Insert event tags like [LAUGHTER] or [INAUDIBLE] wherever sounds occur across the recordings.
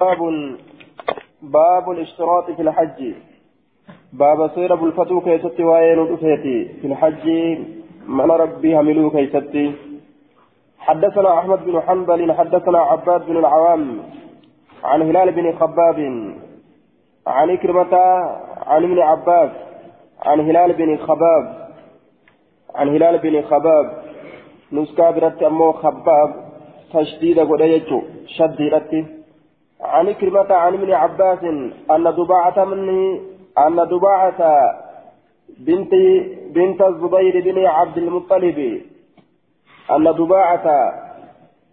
باب باب الاشتراط في الحج. باب سير أبو الفتو كيستي وين في الحج من ربي هملو كيستي. حدثنا أحمد بن حنبل حدثنا عباد بن العوام عن هلال بن خباب عن كرمة عن ابن عباس عن هلال بن خباب عن هلال بن خباب. نسكا برت أمو خباب تشديد قديتو شديدتي. عن كرمة عن ابن عباس أن دباعة منه أن دباعة بنت بنت الزبير بن عبد المطلب. أن دباعة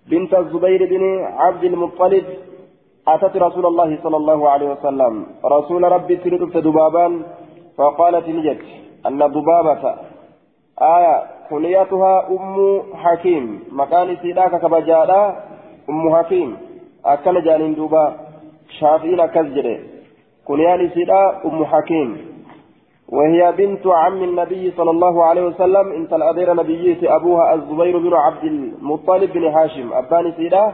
بنت الزبير بن عبد المطلب أتت رسول الله صلى الله عليه وسلم. رسول ربي تلدت دبابا فقالت نجت. أن دبابة. آية كنيتها أم حكيم. مكان سيداك كبجادا أم حكيم. أكل جانين دوبا شافين كزجري كنيان سيدا أم حكيم وهي بنت عم النبي صلى الله عليه وسلم انت الأدير نبيي أبوها الزبير بن عبد المطلب بن هاشم أباني سيدا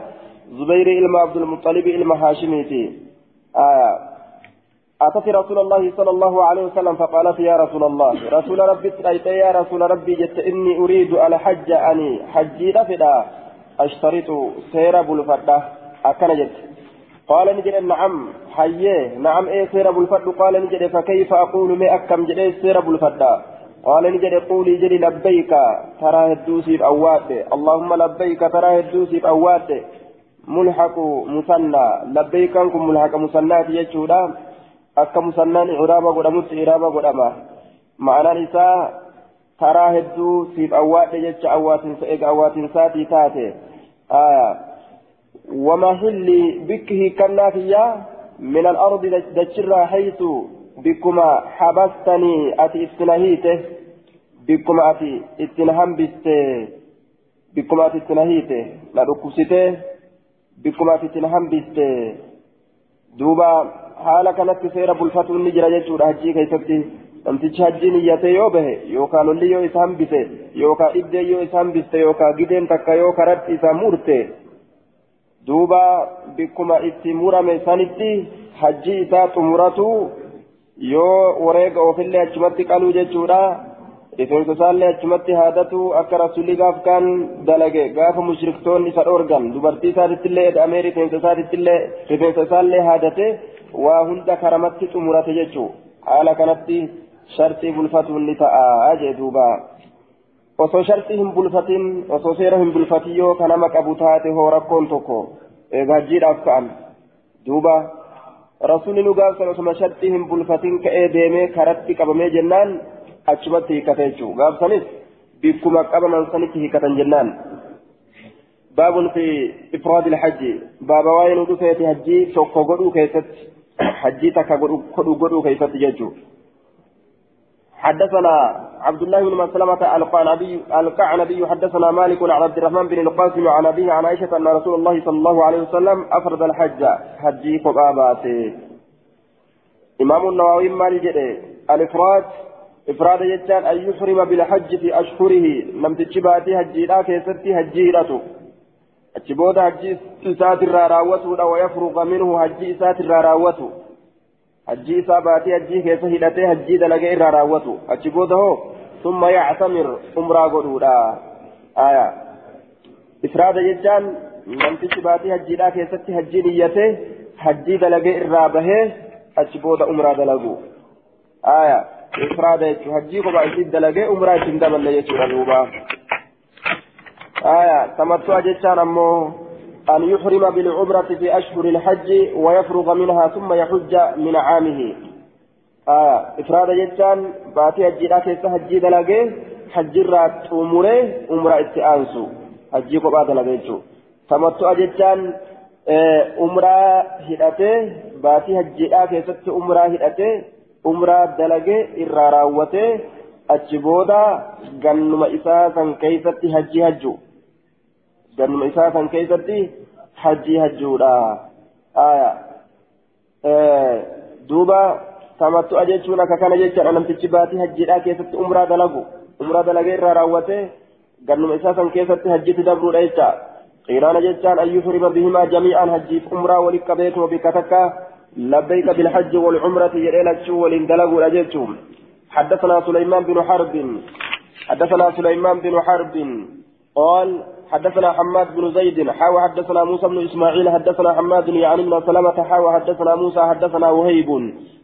زبير إلما عبد المطلب إلما هاشميتي أتت رسول الله صلى الله عليه وسلم فقالت يا رسول الله رسول ربي يا رسول ربي جت إني أريد الحج أني حجي دفدا أشترط سير بلفدة أكن جت قال نجد نعم حيه نعم إيه سير بلفد قال نجد فكيف أقول ما أكم جد سير بلفدة قال نجد قولي جري لبيك ترى الدوسي بأوات اللهم لبيك ترى الدوسي بأوات ملحق مثنى لبيك أنكم ملحق مثنى يجودا akka musannaan iraaba godhamutti iraaba godhama. Ma'anaan isaa karaa hedduu siif awwaadhe jecha awwaatinsa eega awwaatinsaatii taate. ومحل بكه كنافيا من الأرض دجرا حيث بكما حبستني أتي استنهيته بكما أتي استنهم بسته بكما أتي استنهيته لا ركوسته بكما أتي استنهم بسته دوبا kanatti seera bulfatuun ni jira jechuudha hajjii keessatti namtichi hajjii niyyatee yoo bahe yookaan lolli yoo isa hambise yookaan dhibdee yoo isa hambiste yookaan gideen takka yoo karatti isa murte duuba bikkuma itti murame sanitti hajjii isaa xumuratu yoo wareega ofillee achumatti qaluu jechuudha rifeensa isaallee achumatti haadatu akka rasulli gaaf kaan dalage gaafa mushriktoonni isa dhoorgan dubartii isaatittillee eda'amee rifeensa isaatittillee rifeensa isaallee haadate waa hunda karamatti xumurate jechuu haala kanatti sharxii bulfatuun ni ta'a jee duuba osoo sharxii hin bulfatin osoo seera hin bulfatin yoo kanama qabu taate hoo rakkoon tokko eega hajjiidhaaf ka'an duuba rasuulli nu gaafsan osuma sharxii hin bulfatin ka'ee deemee karatti qabamee jennaan achumatti hiikkate jechuu gaafsanis bikkuma qabaman sanitti hiikkatan jennaan باب في إفراد الحج باب وين ودفيت حجي توكو غدو كيست حجي تكا غدو غدو كيست يجو حدثنا عبد الله بن مسلمة القعنبي القعنبي حدثنا مالك عن عبد الرحمن بن القاسم عن أبيه عن عائشة أن رسول الله صلى الله عليه وسلم أفرد الحج حجي فقاباته إمام النووي مال الإفراد إفراد يجان أن يحرم بالحج في أشهره لم تجباتي حجي لا كيستي حجي راتو achi booda hajji isaatirraa raawwatuudha wayafruqa minhu hajji isaatirraa raawwatu hajji isaa baatii hajjii keessa hidhatee hajjii dalagee irraa raawwatu achi booda hoo summa yactamir umraa godhuudha aya ifraada jechaan namtichi baatii hajjiidhaa keessatti hajjii niyyatee hajjii dalagee irraa bahee achi booda umraa dalagu aya ifraada jechuu hajjii kophaa isii dalagee umraa ittiin daballe jechuudha duubaa آية تمتع جتان أمو أن يحرم بالعمرة في أشهر الحج ويفرغ منها ثم يحج من عامه. آية إفراد جتان باتي الجيرا كيسا حجي دلقي حج الرات أمره أمرا استئانسو. حجي قبا دلقيتو تمتع جتان أمرا هدأته باتي الجيرا كيسا أمرا هدأته أمرا دلقي إرا راوته achi booda gannuma isaa san keeysatti gannuma isaa san keeysatti hajji hajjuudha aya duuba tamattu'a jechuun akka kana jechaadha namtichi baatii hajjiidhaa keessatti umraa dalagu umraa dalagee irraa raawwate gannuma isaa san keessatti hajjitti dabruudha jecha قيران جتان أن يحرم بهما جميعا هجيف أمرا ولك بيت وبكتك لبيك بالحج والعمرة يريلك شو ولندلقوا أجلتهم حدثنا سليمان بن حرب حدثنا سليمان بن حرب قال حدثنا حماد بن زيد حاوى حدثنا موسى بن إسماعيل حدثنا حماد يعني بن سلمة حاوى حدثنا موسى حدثنا وهيب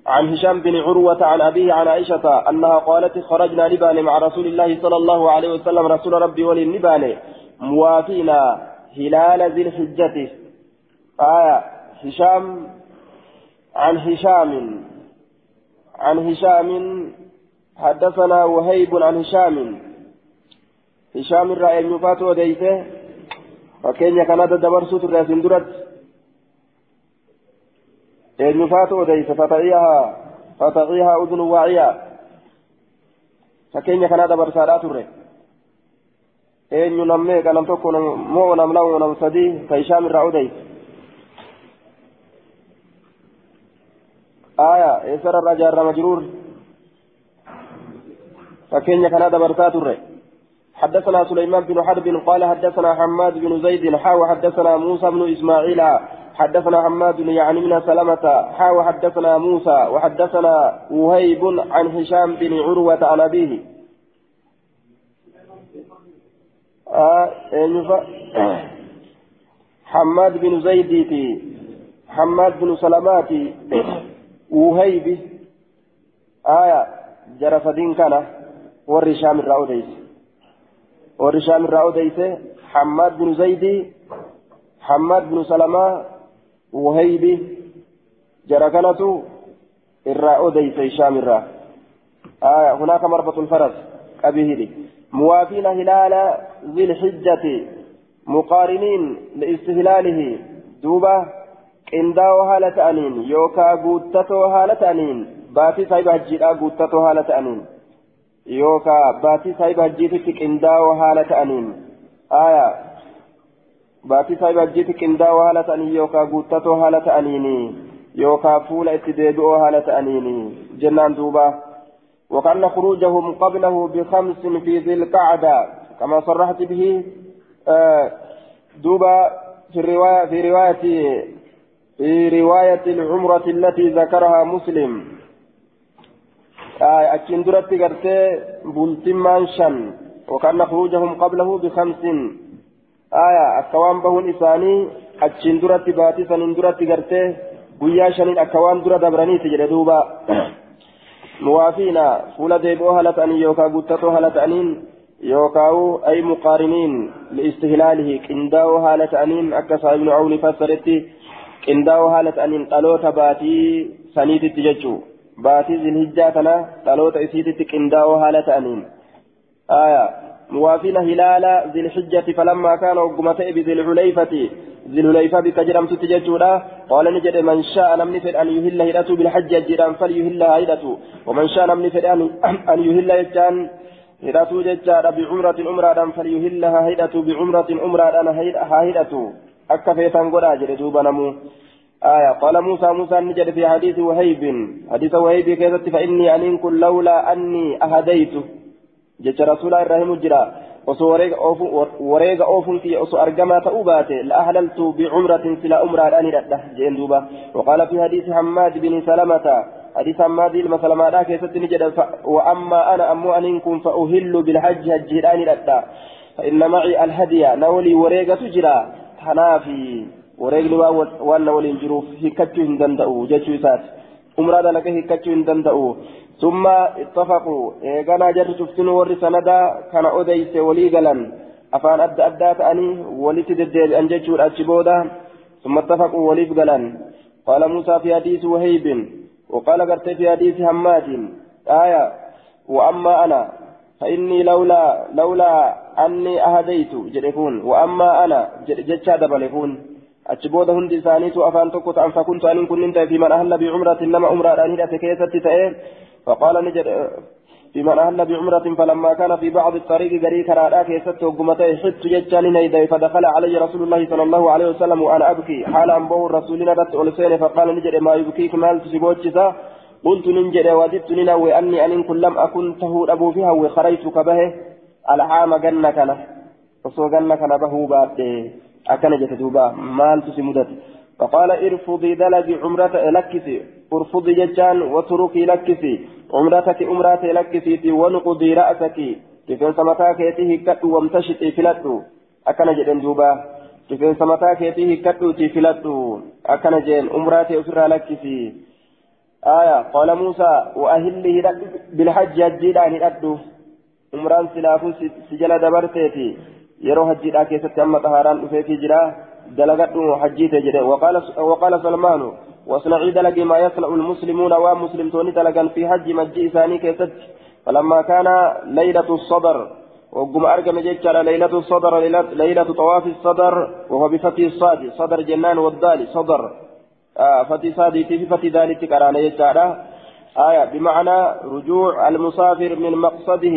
عن هشام بن عروة عن أبيه عن عائشة أنها قالت خرجنا نبان مع رسول الله صلى الله عليه وسلم رسول ربي وللنبان موافينا هلال ذي الحجة. آية هشام عن هشام عن هشام حدثنا وهيب عن هشام. هشام الرأي المفات وديته فكين كان دبرسوت الرأسين درت المفات وديته فتعيها فتعيها أذن واعية فكين كان دبرسارات الرأي eenyu nammee kanam tokko moo nam lama nam sadii ka ishaam irraa odeyse aya eessararraa jaarra majruur fakkeenya kanaa dabarsaa turre حدثنا سليمان بن حرب قال حدثنا حماد بن زيد حاو حدثنا موسى بن إسماعيل حدثنا حماد يعني من سلمة حاو حدثنا موسى وحدثنا وهيب عن هشام بن عروة عن أبيه. آه حماد بن زيد حماد بن سلمات وهيب. آية جرفدين كان والرشام والرشام الرأوديس حماد بن زيد حماد بن سلمة وهيب جركنة الرأوديس هشام الرأ آية هناك مربط الفرس أبيه موافين هلال ذي الحجة مقارنين لاستهلاله. دوبة قنداو هالة أنين يوكا قوتتو هالة أنين. باتي سايب هجيرا قوتتو هالة أنين. يوكا باتي سايب هجيتك قنداو هالة أنين آية باتي سايب هجيتك قنداو هالة أنين يوكا قوتتو هالة أنين يوكا فول اتديدو هالة أنين جنان دوبة وكان خروجهم قبله بخمس في ذي القعدة كما صرحت به آه دوبا في الرواية في رواية في رواية العمرة التي ذكرها مسلم أكين درت قرتي بلتمان شن وكان خروجهم قبله بخمس. آية أكوان بهن إساني أكين درت باتي سنين درت قرتي shaniin akka waan dura dabraniiti jedhe duuba موافينا فولا ديبو هلا تأني يوكا قتتو هلا تأنين يوكاو أي مقارنين لإستهلاله. كنداو هلا تأنين أكسا ابن عون فسرتي كنداو هلا تأنين قالوت باتي سنيت تججو. باتي ذي الهجاتنا قالوت إسيتي كنداو هلا تأنين آية موافين هلال ذي الحجة فلما كان وقمت بذي الحليفة ذي الحليفة بك جرمت تججودا قال نجد من شاء نمني فد أن يهل هيرته بالحج الجيران فليهل هيرته ومن شاء نمني فد أن يهل يجان هيرته ججار بعمرة عمرة فليهلها هيرته بعمرة عمرة هيرته أكا فيتان قدا جد دوبا نمو آية. قال موسى موسى نجد في حديث وهيب. حديث وهيب كذبت فإني أن كن لولا أني rasuulaa irraa himu jira osoo wareega oofuun kiyya osoo argamaa ta'uu baate la'ahlaltu bicumratin sila umraadhaan hidhadha jeen duuba وقال في حديث حماد بن سلمة حديث حماد بن سلمة كيست نجد. وأما أنا أمو أنكم فأهل بالحج هجيران الأدى فإن معي الهدي نولي وريقة تجرى تنافي. وريقني وأن ولي الجروف هكتشو هندندأو جتشو سات umraa dalaga hiikkachuu hin danda'u cuftin warri sanadaa kana odeyse walii galan afaan adda addaa ta'anii walitti deddeebi'an jechuudha achi booda summa ittafaquu waliif galan qaala muusaa fi hadiisi waheybin وقال قرت في حديث حماد آية وأما أنا فإني لولا لولا أني أهديت جدكون وأما أنا جدشا دبلكون أتشبود هندي ثانيت أفان تكوت أن فكنت أن كنت في من أهل بعمرة لما عمرة أن هي كيست تأين فقال نجد في من أهل بعمرة فلما كان في بعض الطريق قري كرادا كيست وقمتي حدت ججان نيدي فدخل علي رسول الله صلى الله عليه وسلم وأنا أبكي حال أنبه الرسول ندت ألسين فقال نجد ما يبكيك مال تسيبوتشسا قلت ننجد وددت ننوي أني أن كن لم أكن تهود أبو فيها وخريت كبه العام جنة وصو جنة كان به بعد أكن جتدوبا مال تسمدت فقال ارفضي دلج عمرة لكسي ارفضي ججان وتركي لكسي عمرتك عمرات لكسي ونقضي رأسك mataa keetii hiikkadhu wamtashixii filadhu akkana jedhen duuba rifeensa mataa keetii hiikkadhuutii filadhu akkana jeen umraa ta'e ofirraa lakkisi آية قال موسى وأهله بالحج هجيدان هدأدو عمران سلافو سجل دبرتيتي يرو هجيدا كيست أما طهاران أفيتي جرا دلقته حجيتي جرا وقال وقال سلمان واصنعي دلق ما يصنع المسلمون ومسلم توني دلقا في حج مجي إساني كيست فلما كان ليلة الصدر وقم أرقم جيتشارا ليلة الصدر ليلة طواف الصدر وهو بفتح الصاد صدر جنان والدال صدر آه فتي صادي في فتي ذلك كرانا جيتشارا آية بمعنى رجوع المسافر من مقصده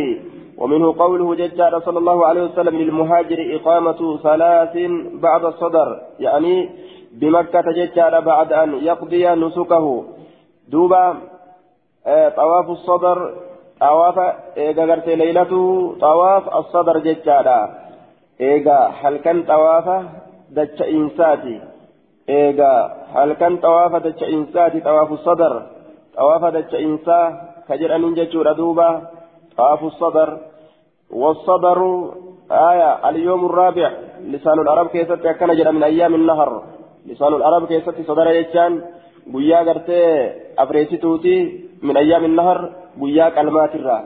ومنه قوله جيتشارا صلى الله عليه وسلم للمهاجر إقامة ثلاث بعد الصدر يعني بمكة جيتشارا بعد أن يقضي نسكه. دوبا آه طواف الصدر طواف غرتي ليلة طواف الصدر جتشادا إيجا هل كان طواف دتش إنساتي؟ إيجا هل كان طواف دتش إنساتي؟ طواف الصدر. طواف دتش إنسا كجر أن جتشور دوبا طواف الصدر. والصدر آية اليوم الرابع لسان العرب كيست كان جرى من أيام النهر. لسان العرب كيست صدر يجان بويا غرتي أفريتي توتي من أيام النهر بوياك الماترة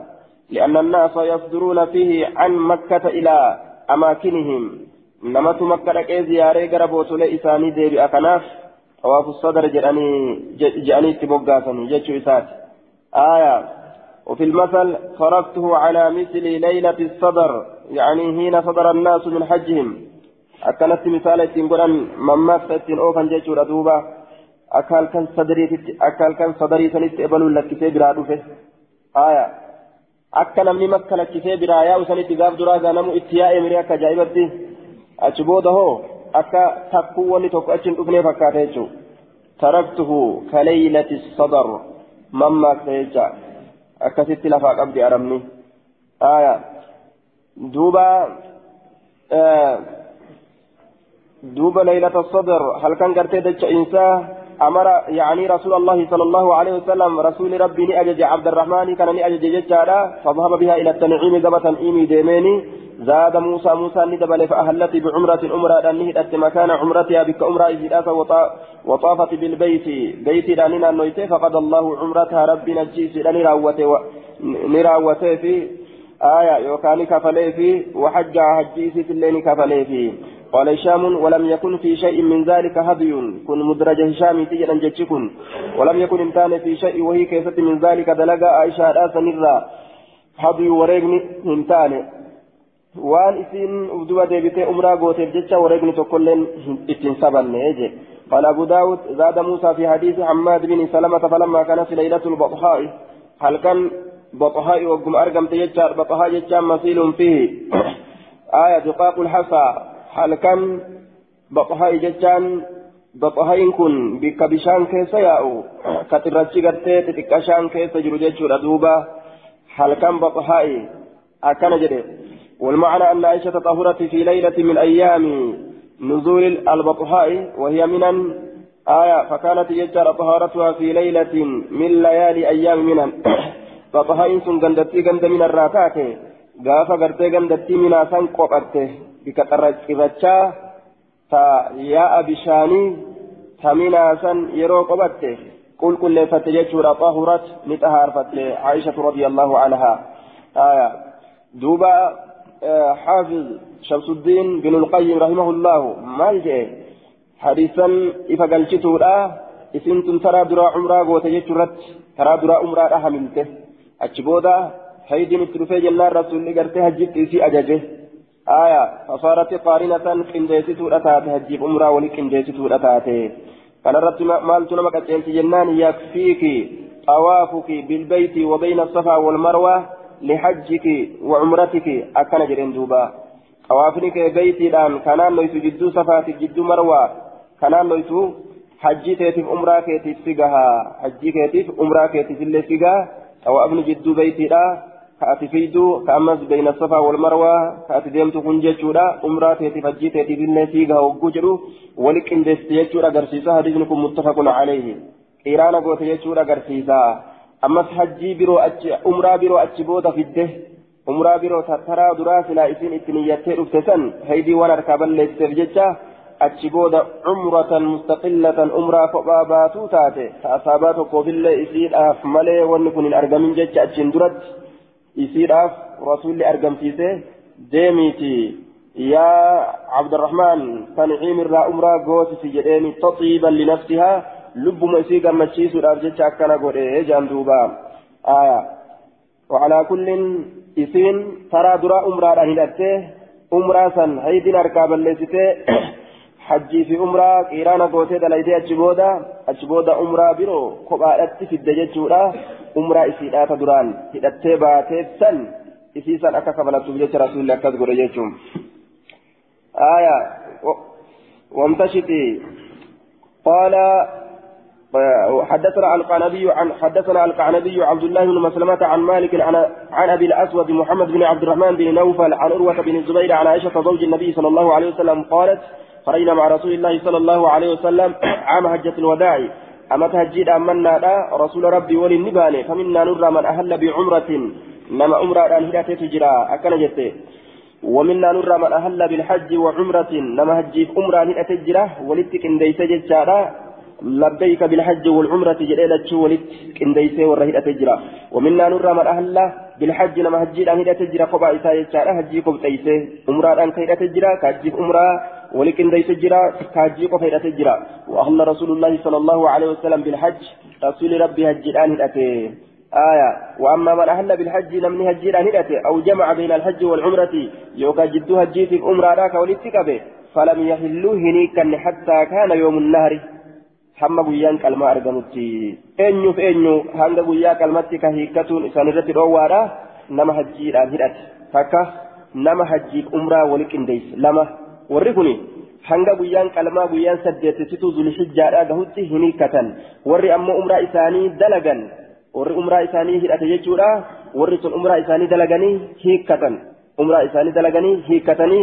لأن الناس يصدرون فيه عن مكة إلى أماكنهم. نمت مكة لكي زيارة قربوت لإساني ديبي أكناف. طواف الصدر جاني جاني تبقاسني جتشو إسات آية وفي المثل تركته على مثل ليلة الصدر يعني حين صدر الناس من حجهم أكنت مثال تنقل مما فتن أوفا جتشو ردوبة أكال كان صدري أكال كان صدري سنت إبلو لك تبرا دوفه آية lakkisee biraa yaa'u sanitti gaaf duraa gaanamu itti yaa'e miree akka ajaa'ibatti achi booda hoo akka takkuu wanni tokko achi hin dhufnee fakkaata jechuudha akkasitti lafaa qabdi arabni aya duuba duuba leylata sadar halkan gartee dacha insaa أمر يعني رسول الله صلى الله عليه وسلم رسول ربي نأجج عبد الرحمن كان نأجج ججارا فذهب بها إلى التنعيم قبة إيمي ديميني زاد موسى موسى ندبل فأهلت بعمرة أمرة أنهدت مكان عمرتها بك أمرة إذ وطافت بالبيت. بيت لاننا نويته فقد الله عمرتها ربي نجيس لنراوته نراوته في آية يوكاني كفلي في وحج حجيسي في الليل كفلي في. قال هشام ولم يكن في شيء من ذلك هدي. كن مدرج هشام تجد جتشكن. ولم يكن امتان في شيء وهي كيست من ذلك دلقا عائشة راسا نرى. هدي وريقني امتان وان اسين ابدوا ديبتي امرا قوتي جتشا وريقني تقولن اتنسبن يجي قال أبو داود زاد موسى في حديث حماد بن سلمة فلما كان في ليلة البطحاء هل كان بطحاء وقم ارقم تجتشا بطحاء جتشا مثيل فيه. [COUGHS] آية دقاق الحصى halkan baxahaa jechaan baxahaan kun bikka bishaan keessa yaa'u ka xirrachi gartee xixiqqashaan keessa jiru jechuudha duuba halkan baxahaa akkana jedhe والمعنى أن عائشة طهرت في ليلة من أيام نزول البطحاء وهي من آية فكانت يجعل طهارتها في ليلة من ليالي أيام من بطحاء [COUGHS] سن غندتي غند من الراتات غافا غرتي غندتي من أسان قوقته bika xirrachaa ta yaa'a bishaanii ta minaasan yeroo qabatte qulqulleeffatte jechuudha xahurat ni xahaarfatte aishatu radiyallahu anhaa aya duuba حافظ شمس الدين بن القيم رحمه الله. ما جاء حديثا إذا قلت لا إسنتم ترى درا عمرا قوت جترت ترى درا عمرا أحملته أتشبودا هيدين الترفي جنان رسول لقرته هجت إسي أججه آية فصارت قارنة قنديسة أتات هجيب أمرا ولقنديسة أتات كان رت مالت نمك أتينت جنان يكفيك طوافك بالبيت وبين الصفا والمروة. لحجك وعمرتك أكن جرين دوبا. طوافنك بيتي الآن كان ليس جدو صفاتك جدو مروة. كان ليس حجي تيتف أمرا كيتف سيقها حجي كيتف أمرا كيتف اللي سيقها طوافني جدو بيتي الآن كأتي فيدو كأمس بين الصفا والمروة. كنجة جودا. عمرة تيتي فجي تيتي بلني فيها وقجرو ولك إن دستي جودا قرسيسا حديثكم متفق عليه. إيرانا قوتي جودا قرسيسا أمس حجي برو أتش عمرة برو أتش بودا في الده عمرة برو ترى دراسة لا إسين إتنيتي رفتسن هيدي وأنا ركابا ليستفججا achi booda cumratan mustaqillatan umraa kophaa baatuu taate ta asaabaa tokkoofillee isiidhaaf malee wanni kun hin argamin jecha achiin duratti isiidhaaf rasuulli argamsiise deemiiti yaa cabdirahmaan tanciim irraa umraa goosisi jedheeni taxiiban linafsihaa lubbuma isii gammachiisuudhaaf jecha akkana godhe jaan duuba aya وعلى كل إسين ترى درا أمرا هدته أمرا سن هيدين أركاب الليستي hajjii fi umraa qiiraana gootee dalaydee achi booda achi booda umraa biroo kophaadhatti fidde jechuudha umraa isiidhaa ta duraan hidhattee baateef san isii san akka kabalatuuf jecha rasuulli akkas godhe jechuun aya wamtashiti qaala حدثنا القعنبي عن حدثنا القعنبي عبد الله بن مسلمة عن مالك عن عن أبي الأسود محمد بن عبد الرحمن بن نوفل عن عروة بن الزبير عن عائشة زوج النبي صلى الله عليه وسلم قالت خرجنا مع رسول الله صلى الله عليه وسلم عام حجة الوداع. أما تهجيد أمنا رسول ربي وللنبان فمنا نرى من أهل بعمرة. نما عمرة أن هدات تجرى أكن جته ومنا نرى من أهل بالحج وعمرة. نما هجيف عمرة هدات تجرى ولتك إن جتشارا لبيك بالحج والعمرة جلالة ولت إن ديس ورهدات تجرى ومنا نرى من أهل بالحج هجيد أن هدات تجرى قبا إساء جتشارا هجيكم تيسه عمرة أن كيدات تجرى كهجيف عمرة ولكن ليس جرا كاجي قفيدة جرا وأهل رسول الله صلى الله عليه وسلم بالحج رسول ربي هجران هدأته آية. وأما من أهل بالحج لم هجران هدأته أو جمع بين الحج والعمرة يوكا جدو هجيت أمرا راك ولتكبه فلم يحلوا هنيكا حتى كان يوم النهر. Hamma guyyaan qalmaa argamutti eenyuuf eenyu hanga guyyaa qalmatti ka hiikkatuun isaan irratti dhoowwaadha nama hajjiidhaan hidhate takka nama hajjiif umraa wali qindeesse lama warri kun hanga guyyaan qalmaa guyyaan saddeettisituu zulhijjaadhaa gahutti hin hiikkatan warri ammoo umraa isaanii dalagan warri umraa isaanii hidhate jechuudha warri sun umraa isaanii dalaganii hiikkatan umraa isaanii dalaganii hiikkatanii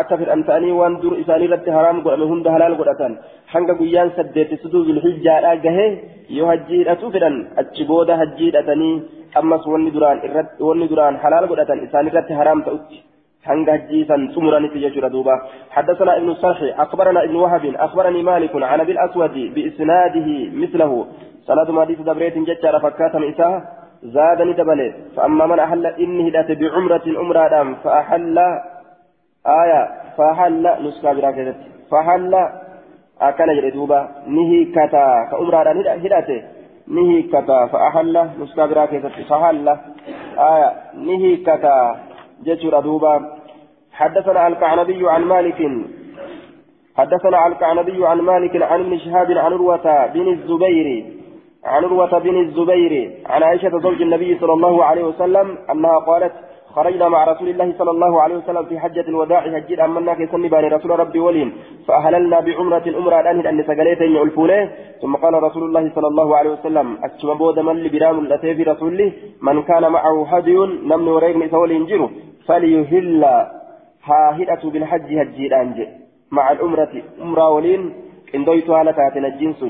akka fedhan ta'anii waan dur isaanii irratti haraam godhame hunda halaal godhatan hanga guyyaan saddeettisituu zulhijjaadhaa gahe yoo hajjii hidhatu fedhan achi booda hajjii hidhatanii ammas wanni duraan irratti wanni duraan halaal godhatan isaan irratti haraam ta'utti هنجا جيسا سمرا نتيجة دوبا حدثنا ابن الصرح أخبرنا ابن وهب أخبرني مالك عن أبي الأسود بإسناده مثله سند حديث دبريت جتشار فكاتا إساه زادني دبلي فأما من أحل إني هدأت بعمرة أمرا دام فأحل آية فأحل نسكا براكزت فأحل أكن جري دوبا. نهي كتا كأمرا هدأت نهي كتا فأحل نسكا براكزت فأحل آية نهي كتا جتر دوبا. حدثنا الكعنبي عن مالك. حدثنا الكعنبي عن مالك عن ابن شهاب عن عروة بن الزبير. عن عروة بن الزبير. عن عائشة زوج النبي صلى الله عليه وسلم أنها قالت خرجنا مع رسول الله صلى الله عليه وسلم في حجة الوداع هجيد أمنا كيسني بان رسول ربي ولين فأهللنا بعمرة أمرا الآن أن سقليتين يعلفونه ثم قال رسول الله صلى الله عليه وسلم أكتم بود من لبرام الأتي في رسوله؟ من كان معه هدي نمن وريغن سولي ينجره فليهل هاهدة بالحج هجيد أنج مع الأمرة أمرا ولين إن دويت على تاتنا الجنس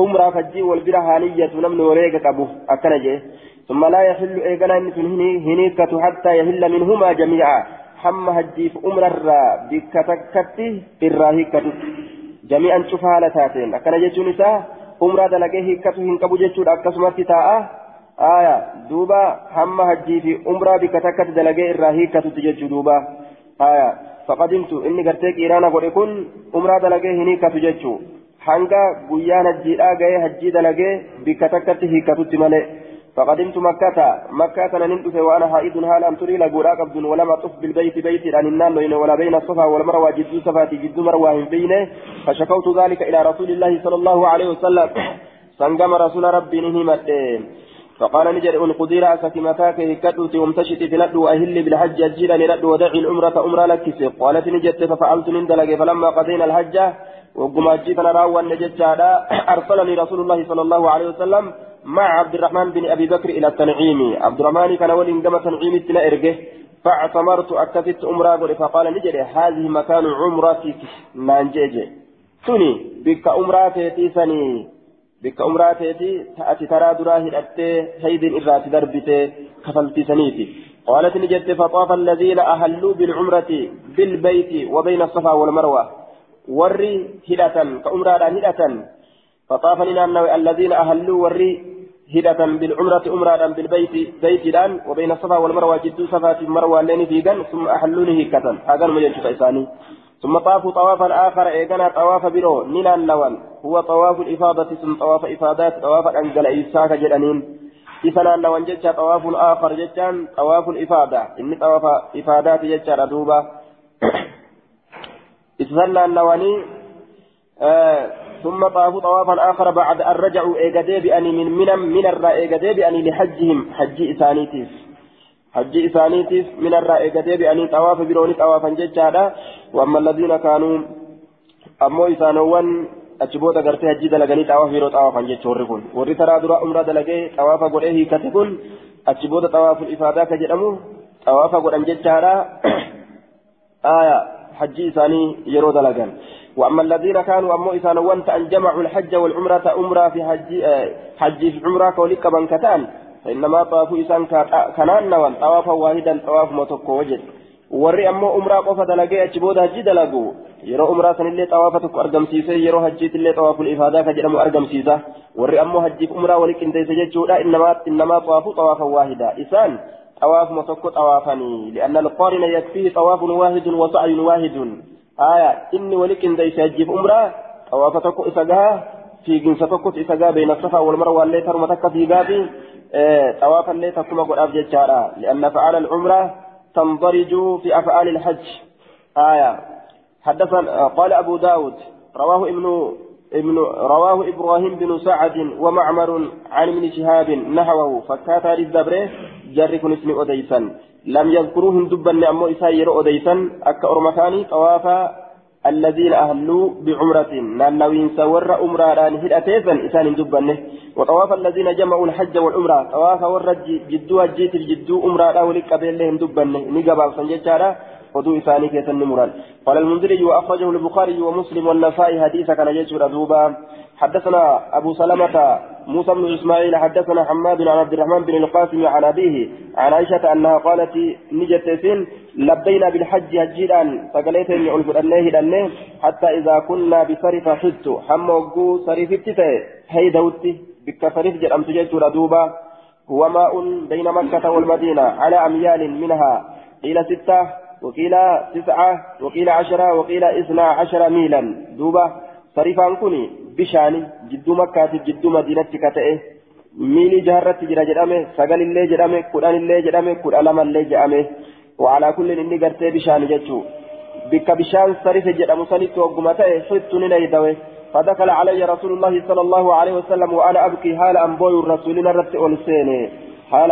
أمرا فجي والبرا هانية نمن وريغ أبو أكنجه. ثم لا يحل إيقنا إن هنيكة حتى يهل منهما جميعا. حم هجيف أمر الرا بكتكتي الراهيكة جميعا شوف هالتاتين أكن جيتشون إسا أمرا دلقه هيكة هنكبو جيتشون أكسمت تاء. آية. دوبا حم هجيف أمرا بكتكت دلقه الراهيكة تجيتشو دوبا. آية. فقدمت إني قرتك إيرانا قول يكون أمرا دلقه هنيكة تجيتشو hanga guyyaan hajjiidhaa ga'ee hajjii dalagee bikka takkatti hiikkatutti فقدمت مكة. مكة ننتف وأنا حائض هالا تري لقولا قبض ولم أطف بالبيت بيت عن النان ولا بين الصفا والمروة جد صفاتي جد مروة بينه. فشكوت ذلك إلى رسول الله صلى الله عليه وسلم. [CLEARS THROAT] سنقم رسول ربي نهمت فقال نجد أن قدي رأسك متاك هكذا وامتشت في ندو أهل بالحج أجيلا ندو ودعي العمرة أمرا لك قالت نجد ففعلت نندلق فلما قضينا الحج وقم أجيتنا راوا نجد أرسلني رسول الله صلى الله عليه وسلم. مع عبد الرحمن بن أبي بكر إلى التنعيم. عبد الرحمن كان ولي قام تنعيم تلا إرجه فاعتمرت أكفت أمرا فقال نجري هذه مكان عمرتك نانجيجي تني بك أمرا تيتي سني. بك أمرا تيتي تأتي ترى دراه الأتي هيد إرات دربتي كفلتي سنيتي. قالت نجت فطاف الذين أهلوا بالعمرة بالبيت وبين الصفا والمروة. وري هدة كأمرا هدة فطاف لنا الذين أهلوا وري هدة بالعمرة أمرا بالبيت بيت الآن وبين الصفا والمروة جد صفا المروة لين في جن ثم أحلوني هكة هذا المجد إساني. ثم طافوا طوافا آخر. إيقنا طواف برو نينا النوان هو طواف الإفاضة. ثم طواف إفادات. طواف أنجل إيساك جلانين إسنا النوان جتشا طواف آخر جتشان طواف الإفادة. إني طواف إفادات جتشا ردوبة. [COUGHS] إسنا النواني آه ثم طافوا طوافا آخر بعد أن رجعوا إيجادي بأني من منم من الرأي إيجادي بأني لحجهم حج إسانيتيس. حج إسانيتيس من الرأي إيجادي بأني طواف بروني طوافا ججالا وأما الذين كانوا أمو إسانوان أجبوت أغرتي حجي دلغني طواف برو طوافا ججوري كن. وري ترى درا أمرا دلغي طواف قرئه كتكن أجبوت طواف الإفادة كجرمو طواف قرأن ججالا [COUGHS] آية حج إساني يرو دلغن. وأما الذين كانوا أمو إسان وانت أن جمعوا الحج والعمرة أمرا في حج حج في عمرة كوليك بنكتان فإنما طافوا إسان كنان نوان طوافا واحدا طواف متوكو وجد warri ammoo umraa qofa dalagee achi booda hajji dalagu yeroo umraa sanillee xawaafa tokko argamsiise yeroo hajjiitillee xawaaful ifaadaa ka jedhamu argamsiisa warri ammoo hajjiif umraa wali qindeesse jechuudha innamaa xawaafu xawaafa waahida isaan xawaafuma tokko xawaafanii li'anna alqaarina yakfihi xawaafun waahidun wa sa'yun waahidun آية إني ولك إن ديس يجيب أمرا طواف تكو إسقاها في جنس تكو إسقاها بين الصفا والمروة اللي ترمى تكا في قابي طواف اللي تكما قد أبجد جارا لأن فعل العمرة تنضرج في أفعال الحج آية حدثنا قال أبو داود رواه ابن ابن رواه إبراهيم بن سعد ومعمر عن ابن شهاب نحوه فكات الدبره جرك اسم أديسا لم يذكروهم دبا أمو إساير أديسا أكا أرمكاني طوافا الذين أهلوا بعمرة. نانوين سور أمران هدأتيسا إسان دبا وطواف الذين جمعوا الحج والعمرة. طواف ورد جدو الجيت الجدو أمران ولك بينهم دبا نقبا سنجتارا ودو إساني كيسن مران قال المنذري وأخرجه البخاري ومسلم والنسائي حديثا كان يجر دوبا. حدثنا أبو سلمة موسى بن إسماعيل حدثنا حماد عن عبد الرحمن بن القاسم عن أبيه عن عائشة أنها قالت نجت سن لبينا بالحج هجيرا فقالت إني ألف أنه حتى إذا كنا بصرف حدت حموقو صريف ابتتاء هي دوتي بك صريف جرمت جيت دوبا هو ماء بين مكة والمدينة على أميال منها. إلى ستة وقيل تسعة وقيل عشرة وقيل إثنى عشر ميلا. دوبا. صريفان كوني بشاني جدو مكة جدو مدينة كتئه ميلي جهرت جرى جرامه سقل اللي جرامه قرآن اللي جرامه قرآن لما اللي جرامه وعلى كل إني قرتي بشاني جتشو بك بشان صريف جرام صنيت وقمته صدت نيدوه فدخل علي رسول الله صلى الله عليه وسلم وأنا أبكي حال أنبوي الرسولين رت أولسيني حال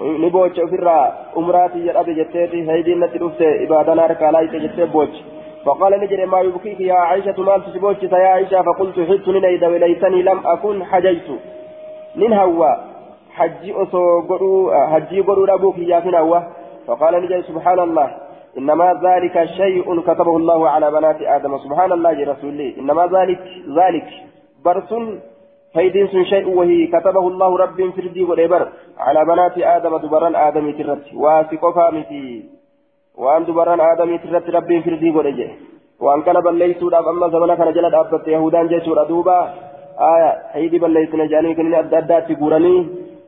ni boocha ofirraa umraatii jedhabe jetteeti haydiin natti dhufte ibaadan harkaa laayite jettee boocha فقال نجري ما يبكيك يا عائشة مال تسبوش يا عائشة؟ فقلت حدت نيدا وليتني لم أكن حجيت. من هوا؟ حجي أسو قرو حجي قرو أبوك يا فين هوا؟ فقال نجري سبحان الله إنما ذلك شيء كتبه الله على بنات آدم. سبحان الله يا رسول الله إنما ذلك ذلك برس فيدين شيء وهي كتبه الله رب فردي وليبر على بنات آدم دبران آدم ترت. واسقفا وأن دبران آدم ترت رب فردي وليجي وأن كان بليسوا داب أما زمنا كان جلد أبت يهودان جيسوا دوبا آية هيدي بليسنا جاني كنين أدى تقورني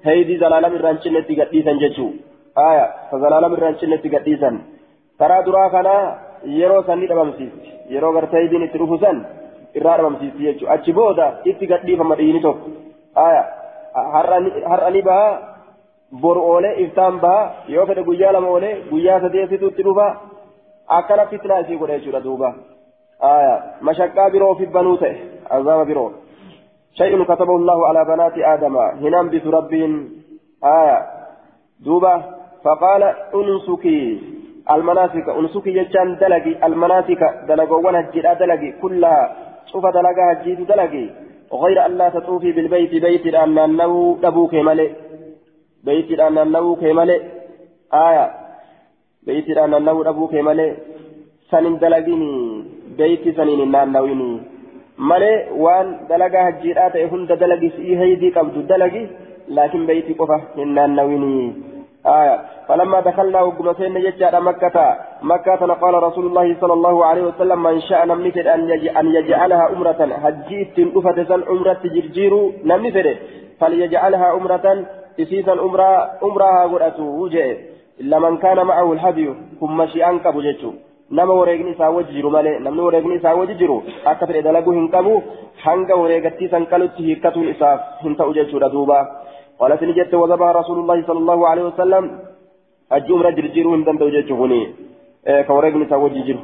هيدي زلالة من رانشنة تقديسا جيسوا آية فزلالة من رانشنة تقديسا ترى درا كان يرو سني دبمسيس يرو غرتاي دين irraa dhabamsiisti jechuudha achi booda itti gadhiifama dhiini tokko. Har'a ni baha boru oolee iftaan baha yoo fedhe guyyaa lama oolee guyyaa sadeessitu itti dhufa akkana fitnaa isii godha jechuudha duuba. Mashaqqaa biroo fi banuu ta'e azaaba biroo. كتبه الله على بنات آدم هنام بس ربهم آية دوبة فقال انسكي المناسك انسكي يجان دلقي المناسك دلقوا ونهجر دلقي كلها شوف دلقا هجيت دلقي غير أن تطوفي بالبيت بيت أن النو أبوك ملئ بيت أن النو كملئ آية بيت أن النو أبوك ملئ سنين دلقيني بيت سنين نانويني ملئ وان دلقا هجيرات هند دلقي سيهيدي قبض دلقي لكن بيت قفة نانويني آية فلما دخلنا سيدنا يجعل مكة مكة قال رسول الله صلى الله عليه وسلم من شاء نمنفد أن يجعلها أمرة هجيت سن أمرة تجرجير نمنفد فليجعلها أمرة تسيسا أمرا أمرها قرأته وجه إلا من كان معه الهدي هم شيئا كبجته nama wareegni isaa wajji jiru malee namni wareegni isaa wajji jiru akka fedhe dalaguu hin qabu hanga wareegattii san qalutti hiikkatuun isaaf hin ta'u jechuudha duuba قالت نجت وذبح رسول الله صلى الله عليه وسلم أمرا جرجيرو هندن توجيتشو هني إيه كوريقني سوجي جيرو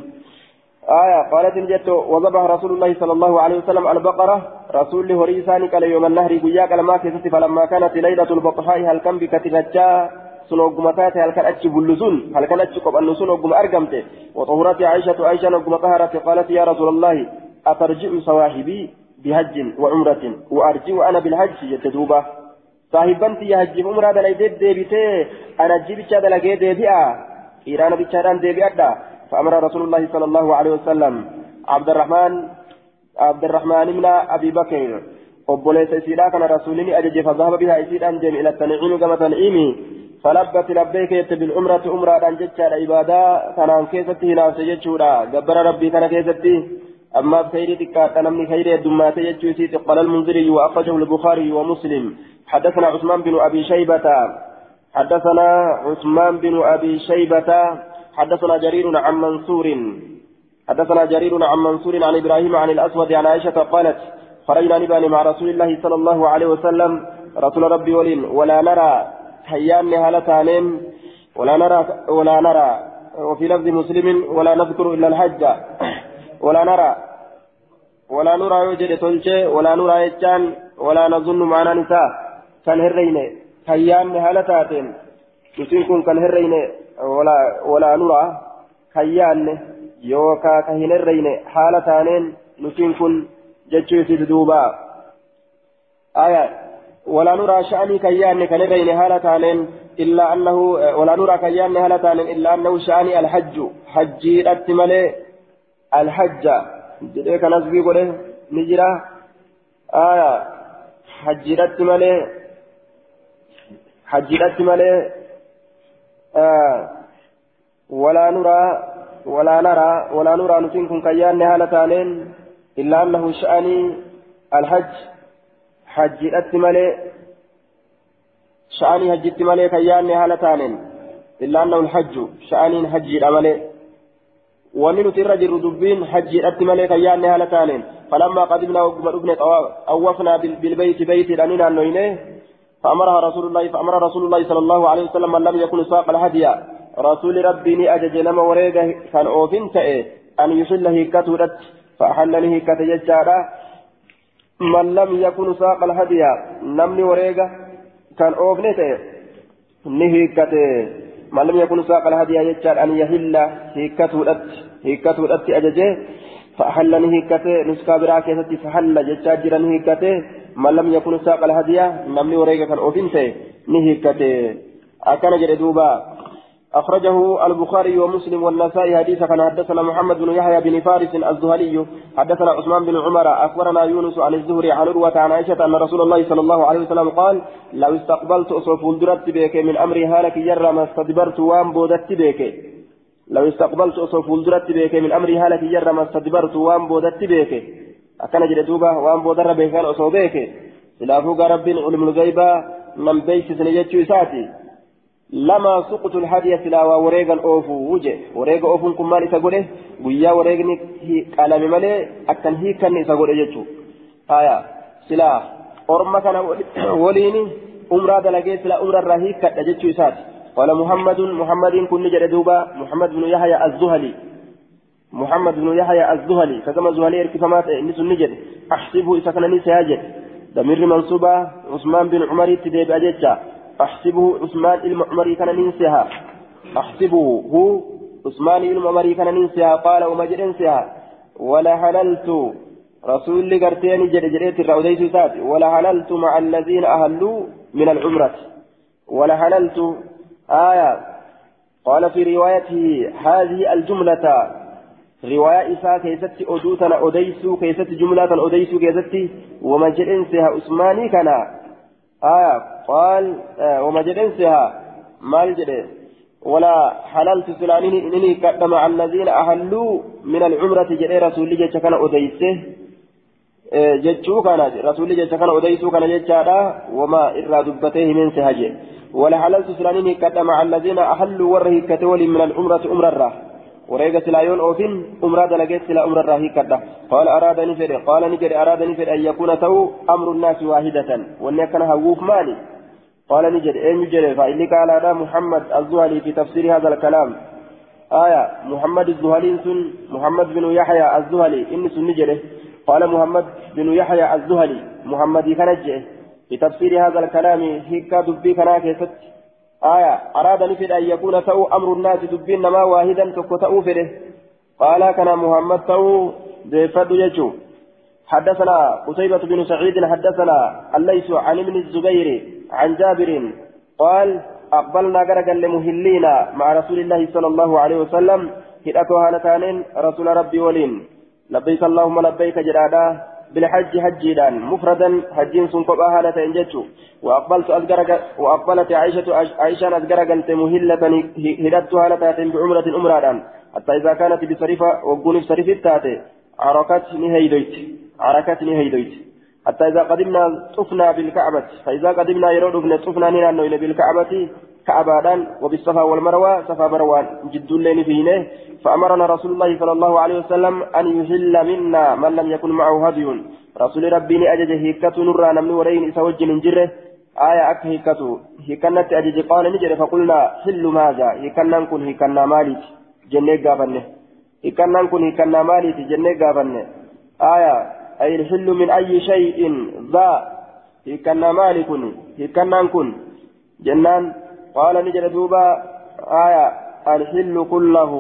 آية قالت نجت وذبح رسول الله صلى الله عليه وسلم البقرة رسول الله هريساني قال يوم النهر قياك لما كيست فلما كانت ليلة البطحاء هل كم بكتنجا سنوغما تاتي هل كان أتش بلزون؟ هل كان أتش قبل سنوغما أرقمت وطهرت عائشة عائشة نوغما طهرت قالت يا رسول الله أترجع صواحبي بهج وعمرة وأرجع أنا بالحج يتدوبه صاحبان تي هجي عمرة دلائد ديبتي أنا جيبتشا دلائد ديبئة إيران بتشاران ديبئة فأمر رسول الله صلى الله عليه وسلم عبد الرحمن عبد الرحمن من أبي بكر obboleessa isiidhaa kana rasuulini ajaje fadhahaba bihaa isiidhaan deeme ila tanciimi gama tanciimi فلبت لبيك يت بالعمرة عمرة عن جتشا عبادة كان عن كيستي هناس جتشورا جبر ربي كان كيستي. أما بخير تكات نمني خير الدمات يجوسي قال المنذري وأخرجه البخاري ومسلم. حدثنا عثمان بن أبي شيبة. حدثنا عثمان بن أبي شيبة. حدثنا جرير عن منصور. حدثنا جرير عن منصور عن إبراهيم عن الأسود عن عائشة قالت خرجنا نبان مع رسول الله صلى الله عليه وسلم. رسول ربي ولين. ولا نرى حيان هالتانين ولا نرى ولا نرى وفي لفظ مسلم ولا نذكر إلا الحج ولا نرى ولا نرى يوجد تلشي ولا نرى يجان. ولا نظن معنا نساء. كان هرينه حيان هالتاتين نسيكون كان هرينه ولا نرى حيان يوكا كهين هرينه حالتانين نسيكون جتشيسي دوبا آية ولا نرى شأني كيان كان هرينه حالتانين إلا أنه ولا نرى كيان هالتانين إلا أنه شأني الحج. حجي أتملي الحج. jedhee kanas bii godhe ni jira aya hajjiidhatti malee kun kan yaanne haala taaneen illaa annahu sha'anii alhajj hajjiidhatti malee sha'anii hajjitti malee kan yaanne haala taaneen illaa annahu alhajju sha'aniin hajjiidha malee wanni nuti irra jirru dubbiin hajjiidhatti malee kan yaanne haala taaneen falammaa qadimnaa wagguma dhufne awwafnaa bilbeyti beyti dhani naannoyne فأمرها رسول الله فأمر رسول الله صلى الله عليه وسلم من لم يكن ساق الهدي. رسول ربي ني أجج نما وريغا كان أوفين تأي أن يحل هيكته رت. فأحل له هيكته ججارا من لم يكن ساق الهدي نمني وريغا كان أوفين تأي. نهيكته من لم يكن ساق الهدي يجعل أن يهل هيكته رت. هيكته رت أججه. فأحل نهيكته نسكا براكة فحل. ججاجرا نهيكته من لم يكن ساق الهدي نمني وريقا كان أوفنته نهيكته أكان جردوبا أخرجه البخاري ومسلم والنسائي حديثا كان حدثنا محمد بن يحيى بن فارس الزهري حدثنا عثمان بن عمر أخبرنا يونس عن الزهري عن عروة عن عائشة أن رسول الله صلى الله عليه وسلم قال لو استقبلت أصوف الدرت بك من أمري هالك يرى ما استدبرت وان بودت بك لو استقبلت أصوف الدرت بك من أمري هالك يرى ما استدبرت وان بودت بك akkana jedhe duuba waan boodarra beekan osoo beeke silaafuu gaa rabbiin ulmul gaybaa beeksisne jechuu isaati lama suqutul hadiya silaa waa wareegan oofuu je wareega oofuun kun maal isa godhe guyyaa wareegni qalame malee akkan hiikanni isa godhe jechuu haya silaa orma kana waliin umraa dalagee silaa umrarraa hiikadha jechuu isaati قال محمد محمد كن جد دوبا محمد بن يحيى الزهلي محمد بن يحيى الزهلي كما زهلي اركفمات نس النجد احسبه اذا كان نس ياجد ضمير منصوبة عثمان بن عمر تديب اجتشا احسبه عثمان المعمري كان ننسها احسبه هو عثمان المعمري كان ننسها قال وما جد انسها ولا حللت رسول قرتين جد جريت الروديس سات ولا حللت مع الذين أهلوا من العمرة ولا حللت آية قال في روايته هذه الجملة رواية إساء كيست أدوتنا أديسو كيست جملة أديسو كيست وما جرنسها أسماني كان آية قال آه وما جرنسها مال جرين ولا حللت سلانين إنني قدم على الذين أهلوا من العمرة جري رسول الله كان أديسه jechuu kana rasuulli jecha kana odeysuu kana jechaadha wama irraa dubbatee himeense haje wala halaltu silaanin hikkadha maca alladiina ahalluu warra hikkate waliin min alcumrati umrarraa silaa yoon oofin umraa dalageet silaa umrarraa hikkadha qaala araadani fedhe qaala ni jedhe araadani fedhe an yakuuna ta'uu amru nnaasi waahidatan wanni akkana hawwuuf maali قال نجد أين يجري فإني قال هذا محمد الزهلي في تفسير هذا الكلام آية محمد الزهلي سن محمد بن يحيى الزهلي إن سن نجري قال محمد بن يحيى الزهلي محمد كنجه في تفسير هذا الكلام هيكا دبي كنا كيست آية أراد نفد أن يكون تو أمر الناس دبين ما واحدا تكو تأو قال كان محمد تو زيفد يجو. حدثنا قتيبة بن سعيد حدثنا الليث عن ابن الزبير عن جابر قال أقبلنا قرقا لمهلينا مع رسول الله صلى الله عليه وسلم. هدأتها نتانين رسول ربي ولين. لبيك اللهم لبيك جرادا بالحج حجيدان مفردا حجين سن قبا هالة وأقبلت أذكرك وأقبلت عائشة عائشة أذكرك أنت مهلة هدت هالة بعمرة أمرادا حتى إذا كانت بصريفة وقون بصريف التاتي عركت نهيدويت. عركت نهيدويت. حتى إذا قدمنا طفنا بالكعبة فإذا قدمنا يرود طفنا نينا بالكعبة كعبادان وبالصفا والمروة صفا مروان جد الليل فينه. فأمرنا رسول الله صلى الله عليه وسلم أن يحل منا من لم يكن معه هدي. رسول ربي أجج هيكة نرى نمن ورين إسوج من جره آية أك هيكة هيكنت أجج قال نجري فقلنا حل ماذا؟ هيكنا نكون هيكنا مالك. جنة قابنه هيكنا نكون هيكنا مالك. جنة قابنه آية. أي الحل من أي شيء؟ ذا. هيكنا مالك. هيكنا نكون جنان قال نجد دوبا آية الحل كله.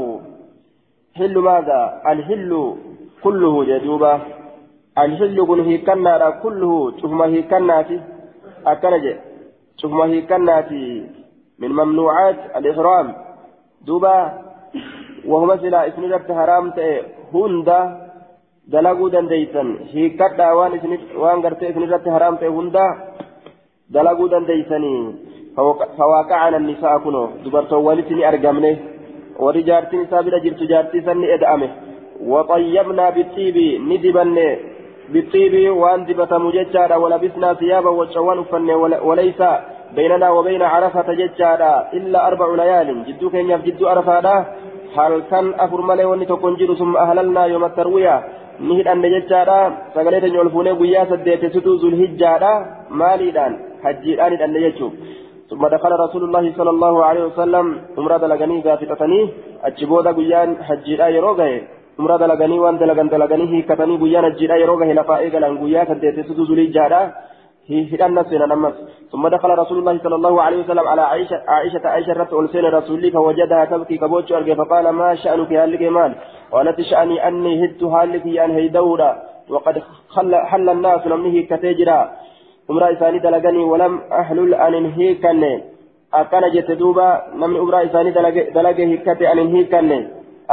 حل ماذا؟ الحل كله جدوبا الحل كن هي كنا كله ما هي كناتي أكنج ما هي كناتي من ممنوعات الإحرام. دوبا وهو مثلا اسم ربت حرام هندا dalaguu dandeeysan hiikkadhaa waan waan gartee isin irratti haraam ta'e hunda dalaguu dandeeysanii فواقعنا النساء كنو. دبرتو ولتني أرقمني. ورجارتي نساء بلا جرت جارتي سني إدأمه وطيبنا بالطيب. ندبن بالطيب. وأن دبت مججارا ولبسنا ثيابا وشوان فن وليس بيننا وبين عرفة ججارا إلا أربع ليال. جدو كين جدو عرفة هل كان أفر ملي وني تكون ثم أهللنا يوم التروية. نهد أن ججارا سقلت نعلفوني قيا سديت ستو ذو الهجارا ماليدان. حجيران أن يجوب ثم دخل رسول الله صلى الله عليه وسلم عمرة دلغني غافتتني أجبودا قيان حجيرا يروغه. عمرة دلغني وان دلغن دلغني هيكتني قيان حجيرا يروغه لفائق لأن قيا سديت ستو ذو الهجارا هدان نفسنا نمس. ثم دخل رسول الله صلى الله عليه وسلم على عائشة عائشة عائشة رت ألسين رسولي فوجدها تبكي كبوتش أرجع فقال ما شأنك هالك مال قالت شأني أني هدت هالك أن هي دورة وقد حل الناس لمنه كتجرا. Umraa isaanii dalaganii walam ahlul anin hiikanne akkana jette duuba namni umraa isaanii dalage hiikkate anin hiikanne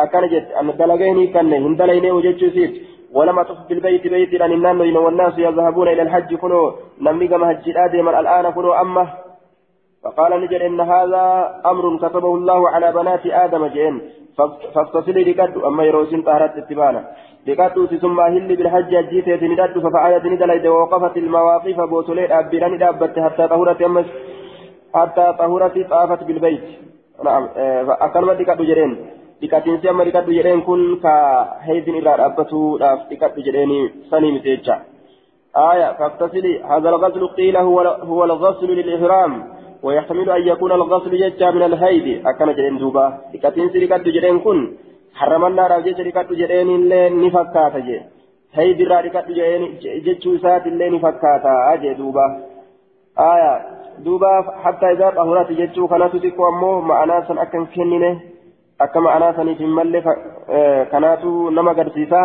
akkana jette an dalage hin hiikanne hin dalaynee jechuu isiit ولم أطف بالبيت بيت أن النان والناس يذهبون إلى الحج كنوا نمني كما هج آدم الآن كنوا أمه فقال نجد إن هذا أمر كتبه الله على بنات آدم جئن فاغتسلي لقد أما يروسين طهرت اتبانا لقد ثم أهل بالحج أجيت ندد ففعلت ندلت ووقفت المواقف بوتولي أبيران دابت حتى طهرت أمس حتى طهرت طافت بالبيت. نعم أكلمة لقد جرين. amma dhiqadhu jedheen kun ka heezin irraa dhaabbatuudhaaf dhiqadhu jedheeni sanii miti jecha آية فاغتسلي هذا الغسل قيل هو هو الغسل للإحرام. ويحتمل أن يكون الغسل ججا من الهيد. أكن جرين دوبا. لكتين سرقات جرين كن. حرمنا راجع سرقات جرين اللي نفكاتا جي. هيد را رقات جرين ججو سات اللي نفكاتا. أجي دوبا. آية. دوبا حتى إذا طهرت ججو كانت تكو أمو معنا سن أكن كنينه akka ma'anaa saniif hin malle kanaatu nama agarsiisa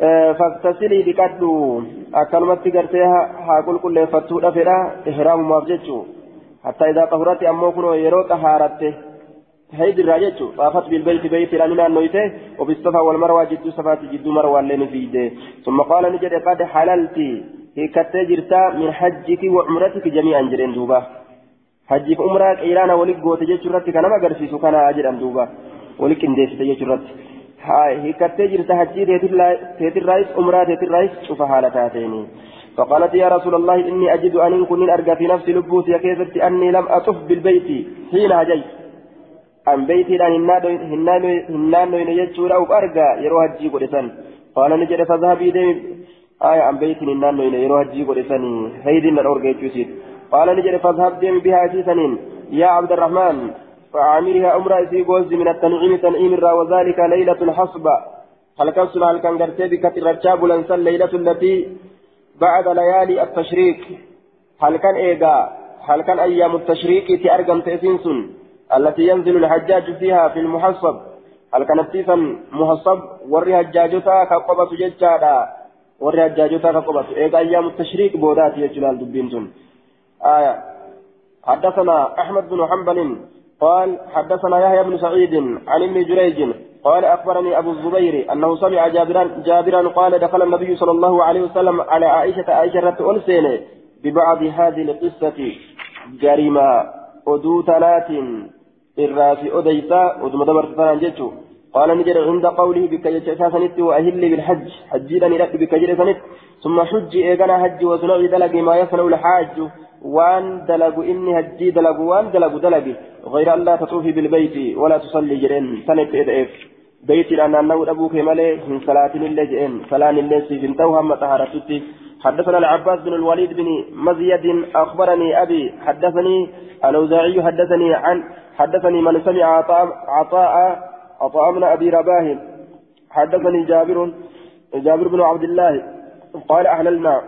فاغتسلي بكدو أكلمت قرتيها هاقول كل فتوة فلا إحرام مافجتشو حتى إذا طهرت أمو يرو طهارته هيد الراجتشو طافت بالبيت بيت لأننا نويته وبالصفا والمروة جد صفات جد مروة لين فيده ثم قال نجد قد حللت هي كتجرتا من حجك وعمرتك جميعا جرين دوبا حجك عمرك إيرانا ولك قوت جيشرتك أنا ما قرسيسو كان أجرا دوبا ولك انديس جيشرتك هي كتجرتا حجي تيتر عمرة تيتر شوف حالتاتين فقالت يا رسول الله إني أجد أن كن أرجى في نفسي لبوسي كيفت أني لم أطف بالبيت حين هجيت أن بيتي لأن هنان يجور أو أرجى يروح هجي قرسان قال نجد فذهبي دي آية أن بيتي هنان يروح هجي قرسان هيدي من أرجى يجوسيد قال نجد فذهب دي بها سيسنين يا عبد الرحمن فعامرها أمرا في قوز من التنعيم تنعيم الرا وذلك ليلة حصبة هل كان هل كان قرتي بكتر الرجاب لنسل ليلة التي بعد ليالي التشريك. هل كان إيجا هل كان أيام التشريك تأرقم تأسينسون التي ينزل الحجاج فيها في المحصب؟ هل كانت تيسا محصب؟ وري حجاجتا كقبة ججادا. وري حجاجتا كقبة. إيجا أيام التشريك بودات يجلال دبينسون آية. حدثنا أحمد بن حنبل قال حدثنا يحيى بن سعيد عن ابن جريج قال أخبرني أبو الزبير أنه سمع جابرا جابرا قال دخل النبي صلى الله عليه وسلم على عائشة عائشة رت أنسين ببعض هذه القصة جريمة أدو ثلاث الرافي أديسا ودم دبر فرانجتو قال نجد عند قوله بك يتساسنت وأهل بالحج. حجيلا لك بك جرسنت ثم حج إيقنا حج وصنع دلق ما يصنع الحاج. وان دلق إني هجي دلق وان دلق دلق. غير أن لا تطوفي بالبيت ولا تصلي جرين. سنة إدعف بيت لأن أنه أبوك ملي من صلاة الله جئن صلاة الله سيفن توهم طهارتي حدثنا العباس بن الوليد بن مزيد أخبرني أبي. حدثني الأوزاعي. حدثني عن حدثني من سمع عطاء عطاء من أبي رباه حدثني جابر جابر بن عبد الله. قال أهللنا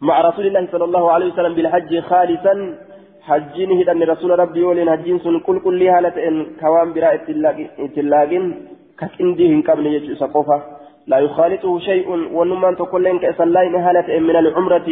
مع رسول الله صلى الله عليه وسلم بالحج خالصا. حجين هدى رسول ربي ولين حجين سن كل كل هالة إن كوان براء اتلاقين. كتنديهن قبل يجو سقوفا لا يخالطه شيء. ونمان تقولين كأسلاين هالة من العمرة.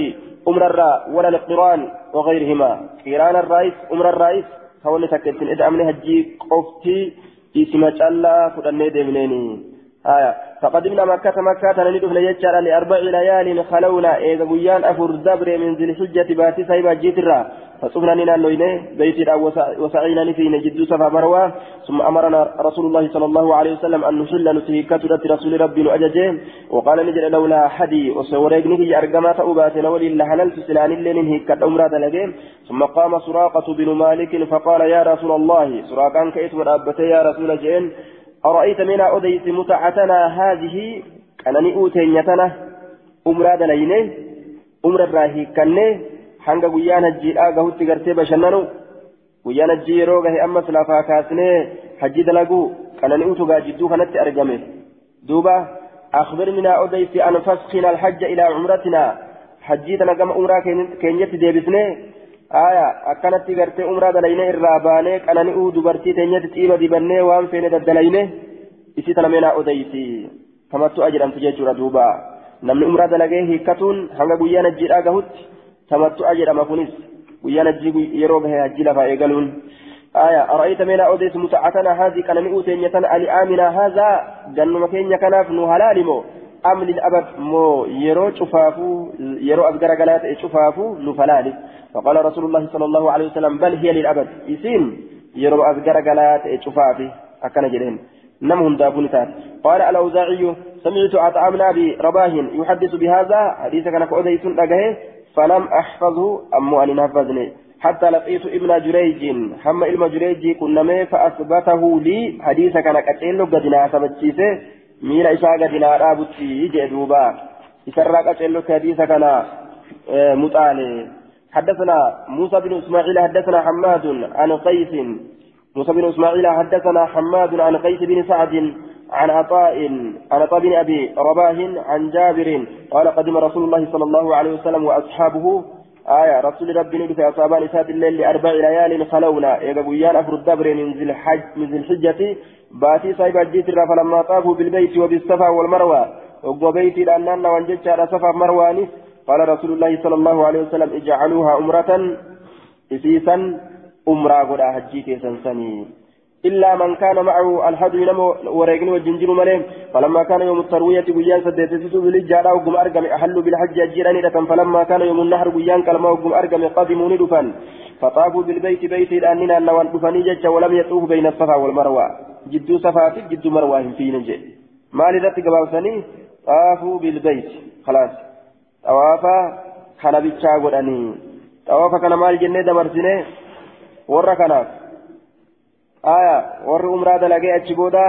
عمر الراء ولا القرآن وغيرهما. قران الرئيس عمر الرئيس. كون تكتن إدعى من هجي قفتي اسم الله فدني دمنيني آية. فقدمنا مكة مكة ندخل يجعل لأربع ليال خلونا. إذا بيان أفر دبر من ذي الحجة باتي سايبا جيترا. فصبنا لنا اللوينة بيت وسعينا في نجد سفا مروى ثم أمرنا رسول الله صلى الله عليه وسلم أن نسل نسيكة رسول ربي أججه وقال نجل لولا حدي. وسوريقني في أرقما أباتنا ولله حللت سلان اللين هيكة أمرا دلقين ثم قام سراقة بن مالك فقال يا رسول الله. سراقان كيت ورابتي يا رسول جين أرأيت من أديس متعتنا هذه كانني أوتينيتنا أمرا دلينه أمرا راهي كنه hanga guyyaan hajjiidhaa gahutti gartee bashannanu guyyaan hajjii yeroo gahe ammas lafaa kaasnee hajji dalaguu qanani'utu gaa jidduu kanatti argame duuba أخبرنا أوديس أن فسخنا الحج إلى عمرتنا حجيتنا كما عمرة كينيت ديبسني آية أكنت غرتي عمرة دليني الراباني كانني أو دبرتي تينيت تيبا ديبني وان فين دليني إسي تلمينا أوديسي كما تؤجر أن تجيجر دوبا نمني عمرة دلقيه هيكتون هنگا قيانا جيرا قهوت تمتع جرم كنس ويانا جيب يروبه أجل فايقلون آية أرأيت من أوديس متعتنا هذه كان نؤتين يتن ألي آمنا هذا جنو مكين يكناف نو أم للأبد مو يرو شفافو يرو أبقر قلات شفافو نفلالي فقال رسول الله صلى الله عليه وسلم بل هي للأبد يسين يرو أبقر قلات شفافي أكن جلين نمهم دابون قال الأوزاعي سمعت أطعمنا برباه يحدث بهذا حديث كان أوديس لقاه فلم أحفظه أم أن نفذني حتى لقيت ابن جريج هم علم جريج كنا فأثبته لي حديث كان كتيل قد ناسبتشيسه ميل إشاء قد نارابتشي جدوبا إسرى كتيل حديث كان مطالي حدثنا موسى بن إسماعيل حدثنا حماد عن قيس موسى بن إسماعيل حدثنا حماد عن قيس بن سعد عن عطاء عن عطاء بن ابي رباه عن جابر قال قدم رسول الله صلى الله عليه وسلم واصحابه آية رسول ربي نبي في أصحاب نساء الليل لأربع ليال خلونا. إذا أفر الدبر من ذي الحج من ذي الحجة. باتي صاحب الجيتر فلما طافوا بالبيت وبالصفا والمروة. وقوى بيتي لأننا وانجتش على صفا مرواني قال رسول الله صلى الله عليه وسلم اجعلوها أمرة إسيسا أمرا قد أهجيك سنسني. إلا من كان معه الحد نمو وريقن والجنجر مليم. فلما كان يوم التروية بيان سدت سسو بالجارة وقم أرقم أحلوا بالحج أجيراني لكن فلما كان يوم النحر بيان كلمة وقم أرقم قدموا ندفن فطافوا بالبيت بيت الأننا نوان دفني جج ولم يطوف بين الصفا والمروة. جدو صفات جدو مروة في نجي ما لذات قباوسني طافوا بالبيت. خلاص. طوافا خنبتشا قدني طوافا كان مال جنة دمرسنه ورا كناف aya warri umraa dalagee achi booda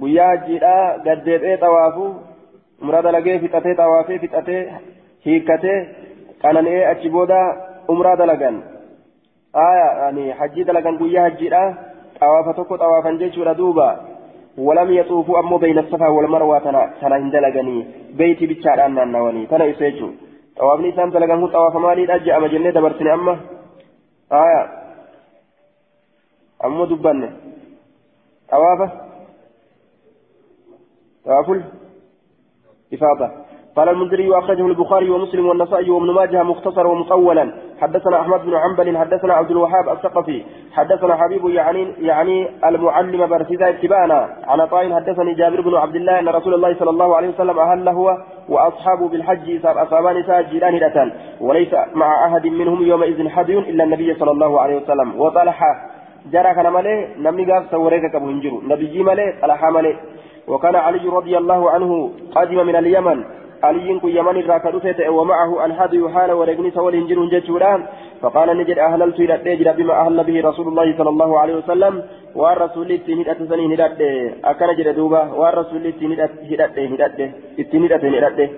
guyyaa hajjiidhaa gad deebi'ee xawaafu umraa dalagee fixatee xawaafee fixatee hiikkatee qanani'ee achi booda umraa dalagan aya hajjii dalagan guyyaa hajjiidhaa xawaafa tokko xawaafan jechuudha duuba ولم يطوفوا أمو بين الصفا والمروة تنا تنا هندلغني بيتي بيتشاران نانواني تنا يسيجو طوافني سام تلغنه طواف مالي أجي أما جنة دبرتني أما آية أمو دبانة طوافة. طواف الإفاضة قال المنذري وأخرجه البخاري ومسلم والنسائي وابن ماجه مختصرا ومطولا. حدثنا أحمد بن حنبل حدثنا عبد الوهاب الثقفي. حدثنا حبيب يعني يعني المعلم برسيدا اتباعنا عن طائن حدثني جابر بن عبد الله أن رسول الله صلى الله عليه وسلم أهل هو وأصحابه بالحج أصابان ساجدان هدة وليس مع أحد منهم يومئذ حد إلا النبي صلى الله عليه وسلم. وطلحه. جرى كان مالي نمني قاف سوريك كبو هنجرو نبي مالي طلحه مالي وكان علي رضي الله عنه قادم من اليمن. علي كن يمن الراكدوسة ومعه الهدي حال ورقني سوال هنجر جتشوران فقال نجد أهللت إلى الدجر بما أهل به رسول الله صلى الله عليه وسلم. والرسول التنيد أتسني هدد أكن جد دوبة والرسول التنيد التنيد هدد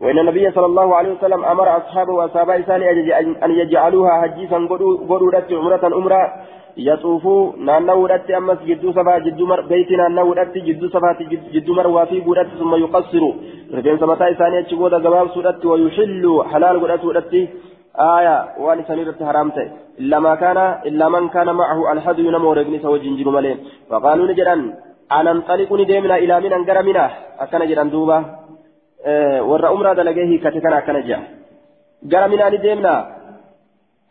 وإن النبي صلى الله عليه وسلم أمر أصحابه وأصحاب إسان أن يجعلوها حجيسا قدودت عمرة أمرا يطوفوا نانوudhatti ammas jidduu safaa jidduu mar beeyti naannawuudhatti jidduu safaati jidduu marwaa fi guudhatti summa yuqassiru rifeensa mataa isaanii achi booda gabaabsuudhatti wayuxillu halaal godhatuudhatti آية. وأن حرام تي إلا ما كان إلا من كان معه الحد ينمو ورقني سوى جنجر ملين نجرا أنا انطلق ندمنا إلى من أنقر منه. أكن جرا دوبا. أه ور أمرا دلقيه كتكنا أكن جا قر منا ندمنا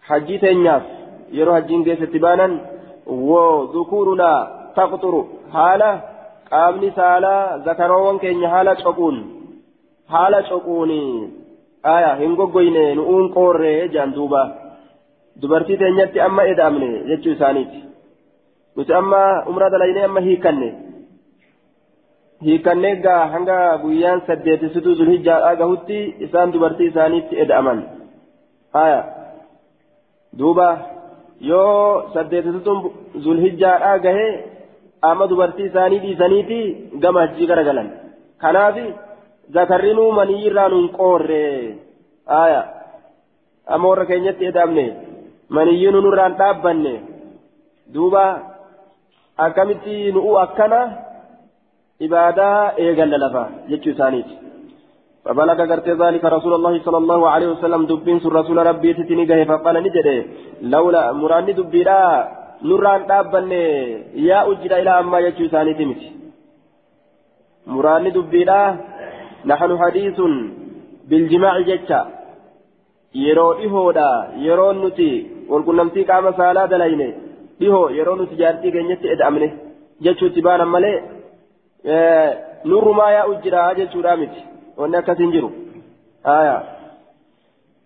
حجي تنياف yeroo hajjiin keessatti baanan وذكورنا تقطر حالة qaamni saalaa zakaroowwan keenya haala coquun haala coquuni aya hin goggoyne nu'uun qoorree jedhan duuba dubartii teenyatti amma eda'amne jechuu isaaniiti nuti amma umraa dalaynee amma hiikanne hiikanne gaa hanga guyyaan saddeetisituu zulhijjaadhaa gahutti isaan dubartii isaaniitti eda'aman aya duuba yoo saddeetituun zulhijjaadhaa gahee amma dubartii isaanii dhiisaniiti gama hajjii garagalan kanaaf zakarrinuu manii irraa nuun qoorre aya amma warra keenyatti eda'amne maniyyii nu nurraan dhaabbanne duuba akkamitti nu'u akkana ibaadaa eegalla lafa jechuu isaaniiti فبلغ قرت ذلك رسول الله صلى الله عليه وسلم دبين سر رسول ربي تتني فقال نجده لولا مراني دبيرا نوران دابن يا أجد إلى أما يجو ثاني تمت مراني دبيرا نحن حديث بالجماع جتا yeroo dhihoodha yeroon nuti walqunnamtii qaama saalaa dalayne dhihoo yeroo nuti jaartii keenyatti eda'amne jechuutti baanan malee nurrumaa yaa'u jira jechuudha miti. Wanni akkasin jiru. آية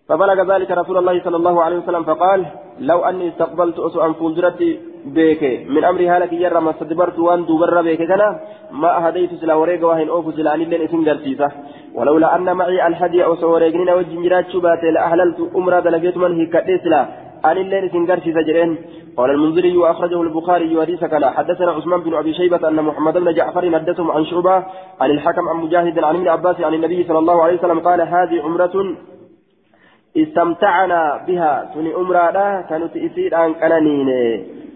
فبلغ ذلك رسول الله صلى الله عليه وسلم فقال لو أني استقبلت أسوء فولدرت بيك من أمري هالك يرى ما استدبرت وأن دوبر بيك كنا ما أهديت سلا وريق واهن أوف سلا أن لين اسم جرسيسة ولولا أن معي الحدي أو سوريقنين وجنجرات شبات لأهللت أمرا دلقيت من هي كدسلا أن الليل سنجرسي سجرين قال المنذري وأخرجه البخاري حديث كلا حدثنا عثمان بن أبي شيبة أن محمد بن جعفر حدثهم عن شعبة عن الحكم عن مجاهد عن ابن عباس عن النبي صلى الله عليه وسلم قال هذه عمرة استمتعنا بها. تني أمرا كانت إسير عن كنانين.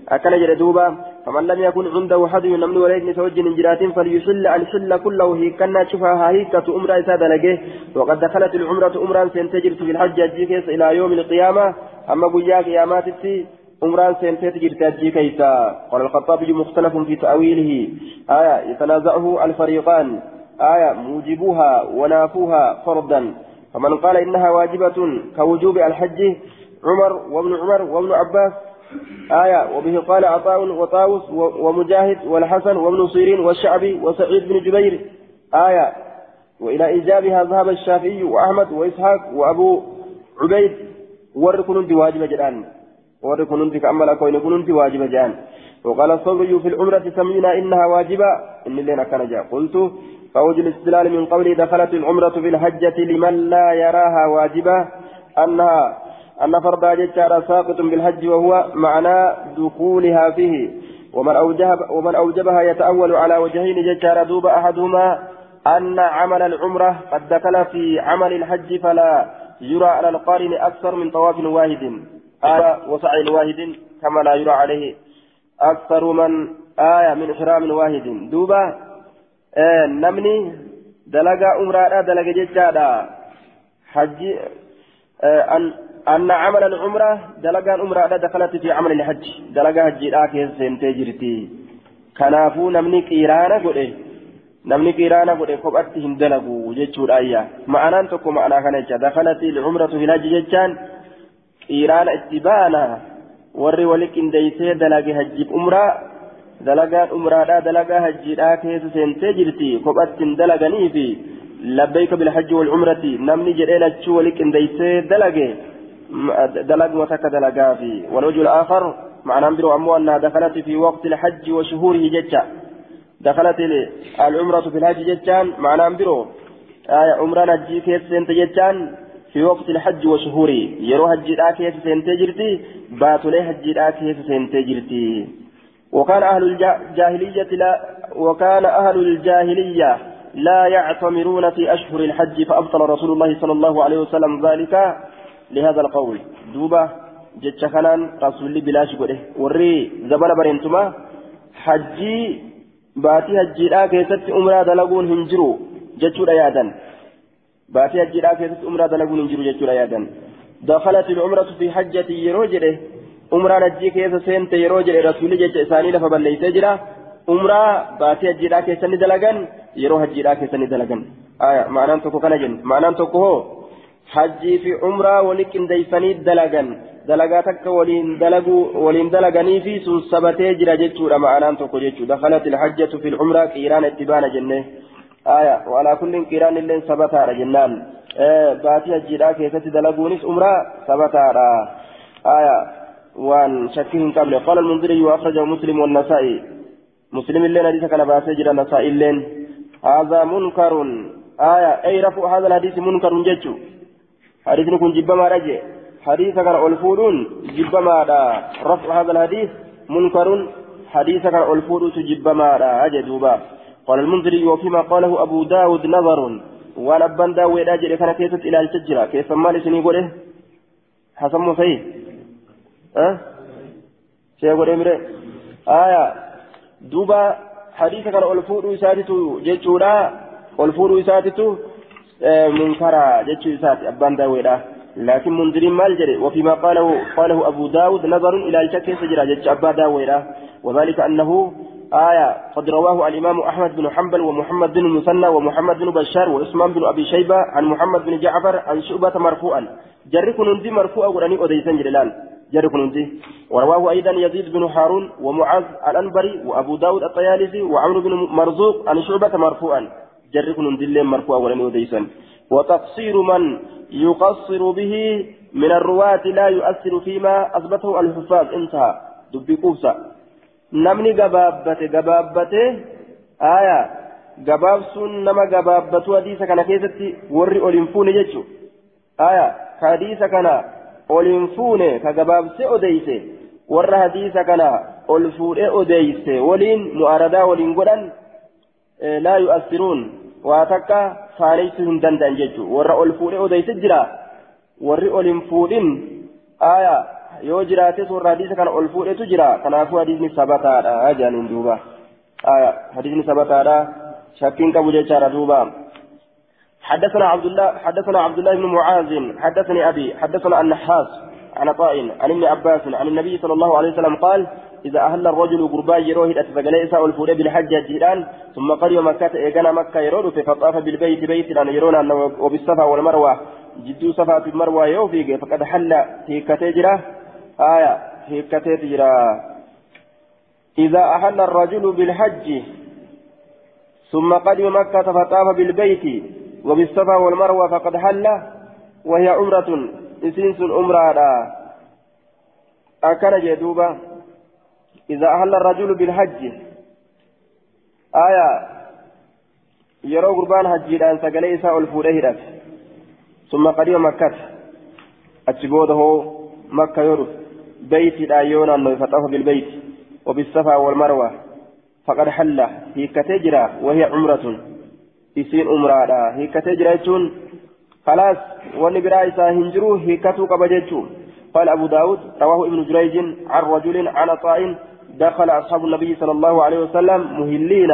أكن جردوبا فمن لم يكن عنده حد ينمن وليك توجه نجرات فليحل الحل كله. هي كنا شفاها. هي كتؤمر إساد لقيه وقد دخلت العمرة أمرا سينتجر في الحج إلى يوم القيامة. أما قيا قيامات عمران سينتهي تجري تأجي كيسا قال الخطابي مختلف في تأويله. آية يتنازعه الفريقان. آية موجبوها ونافوها فرضا. فمن قال إنها واجبة كوجوب الحج عمر وابن عمر وابن عباس. آية وبه قال عطاء وطاوس ومجاهد والحسن وابن سيرين والشعبي وسعيد بن جبير. آية وإلى إيجابها ذهب الشافعي وأحمد وإسحاق وأبو عبيد. وركن جدان وركن كأمل كون كنت واجب جدان وقال الصبري في العمرة سمينا إنها واجبة إن لنا كان جاء قلت فوجه الاستدلال من قولي دخلت العمرة في الحجة لمن لا يراها واجبة أنها أن فرضها جدار ساقط بالحج وهو معنى دخولها فيه ومن أوجب ومن أوجبها يتأول على وجهين جدار دوب أحدهما أن عمل العمرة قد دخل في عمل الحج فلا يرى على القارن أكثر من طواف واحد آية وسعي واحد كما لا يرى عليه أكثر من آية من إحرام واحد دوبا آه نمني دلقا عمرة دلقا جدار حج آه أن أن عمل العمرة دلقا عمرة دخلت في عمل الحج. دلقا حج آكي سنتي جرتي. كنافو نمني كيرانا قد نمني كيرانا قد كبأت هندلقو جتشور آية معنى تكو معنى كان دخلت العمرة في الحج جتشان كيرانا اتبانا warri wali qindeeysee dalage hajjiif umraa dalagaan umraadhaa dalagaa hajjiidhaa keessa seentee jirti kophattiin dalaganii fi labbayka bilhajji walcumrati namni jedhee lachuu wali qindeeysee dalage دلق وتك دلقا في والوجه الآخر معنى برو أمو أنها دخلت في وقت الحج وشهوره ججا دخلت العمرة في الحج ججان معنى برو آية عمرة نجي كيس سنت ججان في وقت الحج وشهوره. يرو حج كيس سنت جرتي؟ باتولي حج كيس سنت جرتي. وكان أهل الجاهلية لا وكان أهل الجاهلية لا يعتمرون في أشهر الحج فأبطل رسول الله صلى الله عليه وسلم ذلك لهذا القول. دوبا جتش خنان رسول بلاش قده وري زبل برينتما حجي باتي حجي لا كيست عمرة دلقون هنجرو. جتشو ريادا باتي حجي لا كيست عمرة دلقون هنجرو جتشو ريادا دخلت العمرة في حجة يروجره عمرة نجي كيس سنت يروجره رسول جتش إساني لفا بليسي جرا عمرة باتي حجي لا كيسني دلقان يرو حجي لا كيسني دلقان آية معناه تكو كنجن معناه تكو هو hajjii fi umraa wali qindeeysanii dalagan dalagaa takka waliin dalagu waliin dalaganii fi sun sabatee jira jechuudha ma'anaan tokko jechuudha dakhalat ilhajjatu fi umraa qiiraan itti baana aya walaa kullin qiiraan illeen sabataadha jennaan baatii hajjiidhaa keessatti dalaguunis umraa sabataadha aya waan shakkii hin qabne qala almunziriy وأخرجه مسلم والنسائي. مسلم اللين حديث كان باسي جرى النسائي اللين هذا منكر. آية أي رفع هذا الحديث منكر جيتشو حديث كن جبما رجع. حديث كان ألفودون جبما رفع هذا الحديث منكر. حديث كان ألفودون جبما رجع دوبا. قال المنذري وفيما قاله أبو داود نظر وأنا أبان داود أجل كان كيست إلى الشجرة كيف ما لسني يقوله حسن مصيح أه شيء يقول إمري آية. دوبا حديث كان ألفودون ساتتو جيتشورا ألفودون ساتتو منكرا جتشو إسات أبان داويدا لكن منذرين مال جري وفيما قاله قاله أبو داود نظر إلى الشك سجرا جتش أبا داويدا وذلك أنه آية قد رواه الإمام أحمد بن حنبل ومحمد بن المثنى ومحمد بن بشار وعثمان بن أبي شيبة عن محمد بن جعفر عن شعبة مرفوعا. جرك نندي مرفوعا وراني أديسان جلال جرك نندي ورواه أيضا يزيد بن هارون ومعاذ الأنبري وأبو داود الطيالسي وعمرو بن مرزوق عن شعبة مرفوعا. جري كن دلين مرفوع ولن يديسا وتقصير من يقصر به من الرواة لا يؤثر فيما أثبته الحفاظ. انتهى. دبي قوسا نمني قبابته قبابته آية gabaabsuun nama gabaabbatu hadiisa kana keessatti warri ol hin fuune jechu aya ka hadiisa kana ol hin fuune ka gabaabse odeyse warra hadiisa kana ol fuudhe odeyse waliin mu'aradaa waliin godhan لا يؤثرون واتكا فانيس هندن دنججو ور أول فوري أوديس جرا ور أول فورين آية yoo jiraates warra hadiisa kana ol fuudhetu jira. Kanaafuu hadiisni sabataadha jedhaniin duuba. Hadiisni sabataadha. Shakkiin qabu jechaadha duuba. حدثنا عبد الله حدثنا عبد الله بن معاذ حدثني ابي حدثنا النحاس عن طائن عن ابن عباس عن النبي صلى الله عليه وسلم قال إذا أهل الرجل قربان يروه أتفقلي إساء الفوري بالحج الجيران ثم قريب مكة إيقنا مكة يرون فطاف بالبيت بيت أن يرون وبالصفا والمروة جدو صفا في المروة يوفيق فقد حل في كتجرة آية في كتجرة إذا أهل الرجل بالحج ثم قدم مكة فطاف بالبيت وبالصفا والمروة فقد حل وهي عمرة إسنس عمرة. أكن جدوبا إذا أهل الرجل بالحج. آية يرى قربان حجيدان سقلي إساء الفودة ثم قدم مكة. أتبوده مكة يرد بيت الآيون أنه فتاه بالبيت وبالصفا والمروة. فقد حل. هي كتجرى وهي عمرة. isiin umraadha hiikkatee jira jechuun خلاص. isaa hin jiru hiikkatuu qaba jechuun قال أبو داود رواه ابن جريج عن رجل عن عطاء دخل أصحاب النبي صلى الله عليه وسلم مهلين.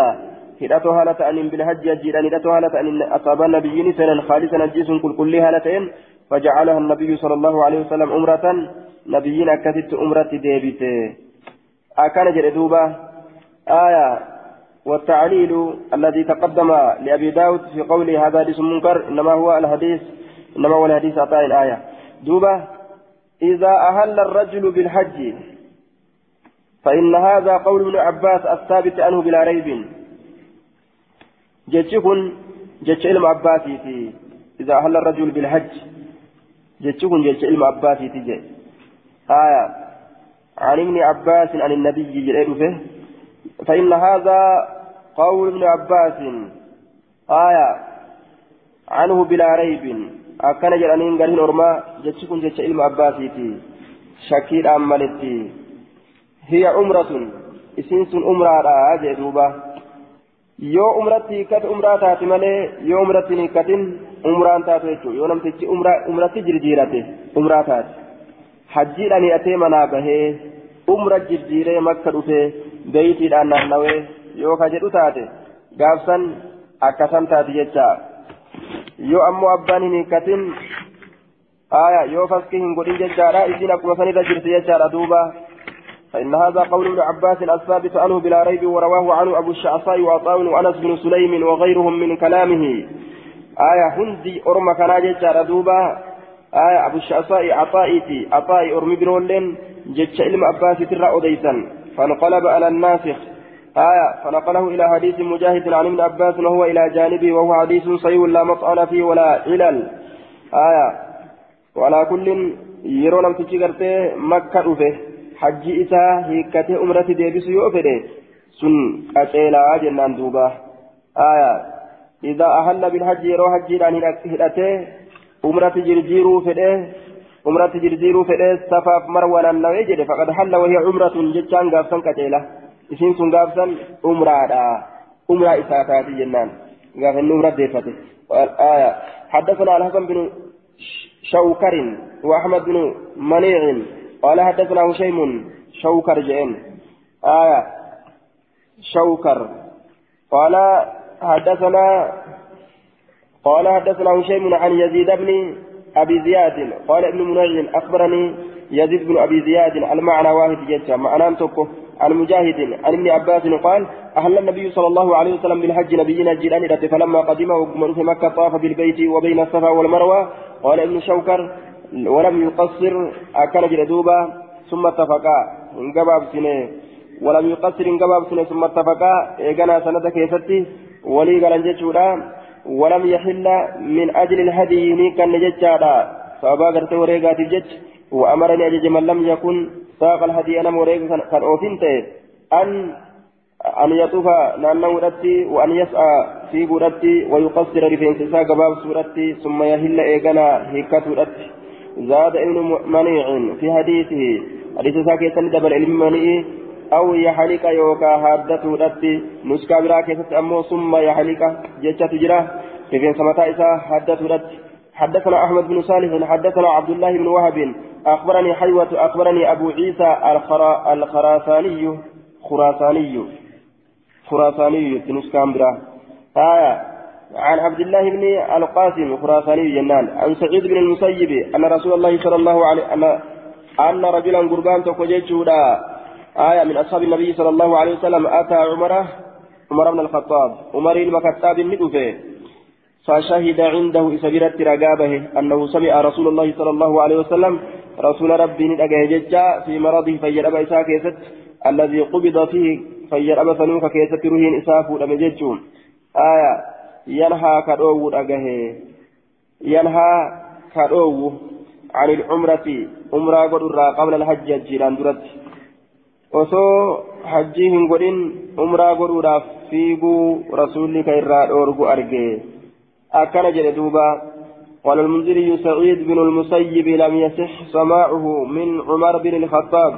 هدأتو هالة أن بالحج يجيران هدأتو هالة أن أصاب النبيين سنا خالصا نجيس كل كل هالتين. فجعلها النبي صلى الله عليه وسلم نبيين أكدت أمرة ديبت أكان جردوبة آية والتعليل الذي تقدم لأبي داود في قوله هذا حديث منكر إنما هو الحديث إنما هو الحديث عطاء الآية دوبة إذا أهل الرجل بالحج فإن هذا قول ابن عباس الثابت عنه بلا ريب جتشكن جتش علم عباسي في إذا أهل الرجل بالحج جتشكن جتش علم عباسي تجي آية. عن ابن عباس عن النبي جل فإن هذا قول ابن عباس. آية. عنه بلا ريب. أكن جرانين قالين أرما. جتشكم جتش علم عباسيتي. شكيل أمالتي هي عمرة. إسنس عمرة جدوبة. yoo umratti hiikkate umraa taate malee yoo umratti hiikkatin umraan taate jechuudha yoo namtichi umratti jirjiirate umraa hajjiidhaan hidhatee manaa bahee umra jirjiiree makka dhufee beeytiidhaan naannawee yoo ka jedhu taate gaafsan akkasan taate jecha yoo ammoo abbaan hin hiikkatin aya yoo faskii hin godhin jechaadha isiin akkuma sanirra jirti jechaadha duuba فإن هذا قول ابن عباس الثابت عنه بلا ريب ورواه عنه أبو الشعصاء وعطاء وأنس بن سليم وغيرهم من كلامه آية هندي أرم كان جيتشار دوبا آية أبو الشعصاء عطائتي عطائي أرمي برولين جيتش علم عباس ترى أديسا فانقلب على الناسخ. آية فنقله إلى حديث مجاهد عن ابن عباس وهو إلى جانبه وهو حديث صحيح لا مطعن فيه ولا علل. آية وعلى كل يرو لم تشيغرتي مكة أفه حج إسا هيكته أمرة ديبس يؤفده سن أتيلا جنان دوبا. آية إذا أهل بالحج يرو حج لأن هدته أمرة جرجيرو فده أمرة جرجيرو فده سفاف مروان النوي فقد حل وهي عمرة جتان غافسا كتيلا isiin sun gaafsan umraadha. Umraa isaa taati jennaan. Gaafa inni umra deeffate. حدثنا الحسن بن شوكر وأحمد بن منيع قال حدثنا هشيم شوكر جئن آية شوكر قال حدثنا قال حدثنا هشيم عن يزيد بن أبي زياد. قال ابن منيع أخبرني يزيد بن أبي زياد المعنى واحد جدا. معنى تكو عن مجاهد عن ابن عباس قال أهل النبي صلى الله عليه وسلم بالحج نبينا جيران فلما قدم ومن في مكة طاف بالبيت وبين الصفا والمروة. قال ابن شوكر ولم يقصر أكل جلدوبا ثم اتفقا انقباب سنة. ولم يقصر انقباب سنة ثم اتفقا إيقنا سنة كيستي ولي قال ولم يحل من أجل الهدي نيكا نججادا. فأبا قرت وريقات الجج وأمرني أجج من لم يكن ساق الهدي أنا مريق كان أوفنت أن أن يطوف نانو رتي وأن يسعى في بورتي ويقصر رفين ساق باب سورتي ثم يهل إيقنا هيكات رتي. زاد ابن منيع في حديثه حديث ساكي دبل علم منيع أو يحلق يوكا هادته رتي نسكا براكة أمو ثم يحلق جتة تجرى كيف سمتا إسا هادته رتي حدثنا أحمد بن صالح حدثنا عبد الله بن وهب. أخبرني حيوة أخبرني أبو عيسى الخرا الخراساني خراساني. خراساني تنس كامبرا آية عن عبد الله بن القاسم خراساني جنان. عن سعيد بن المسيب أن رسول الله صلى الله عليه أن أن رجلا قربان تكوجيتشودا آية من أصحاب النبي صلى الله عليه وسلم أتى عمر عمر بن الخطاب. عمر المكتاب ندفه فشهد عنده إسبيرت رقابه أنه سمع رسول الله صلى الله عليه وسلم رسول ربي ندقه ججا في مرضه فيرأب إساء كيست. الذي قبض فيه فيرأب فنوك كيست رهين إساء فود ججون. آية ينهى كدو رقه. ينهى كدو عن العمرة. عمرة قدر قبل الحج الجيران درت. Osoo hajjii hin godhin umraa godhuudhaaf fiiguu rasuulli ka irraa dhoorgu arge. Akkana jedhe duuba قال المنذري سعيد بن المسيب لم يصح سماعه من عمر بن الخطاب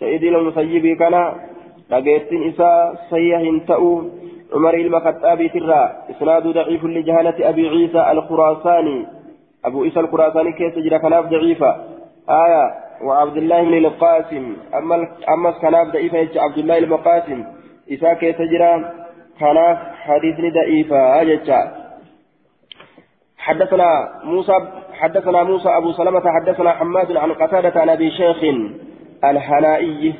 سعيد المسيب كان لقيت إساء صيح تأو عمر المخطاب ترى إسناد ضعيف لجهالة أبي عيسى الخراساني أبو عيسى الخراساني كيف تجرى كناف ضعيفة آية وعبد الله بن القاسم. أما أما كناف ضعيفة عبد الله القاسم. إساء كيف تجرى؟ كناف حديث ضعيفة أجتشا حدثنا موسى حدثنا موسى أبو سلمة حدثنا حماد عن قتادة عن أبي شيخ الهنائي.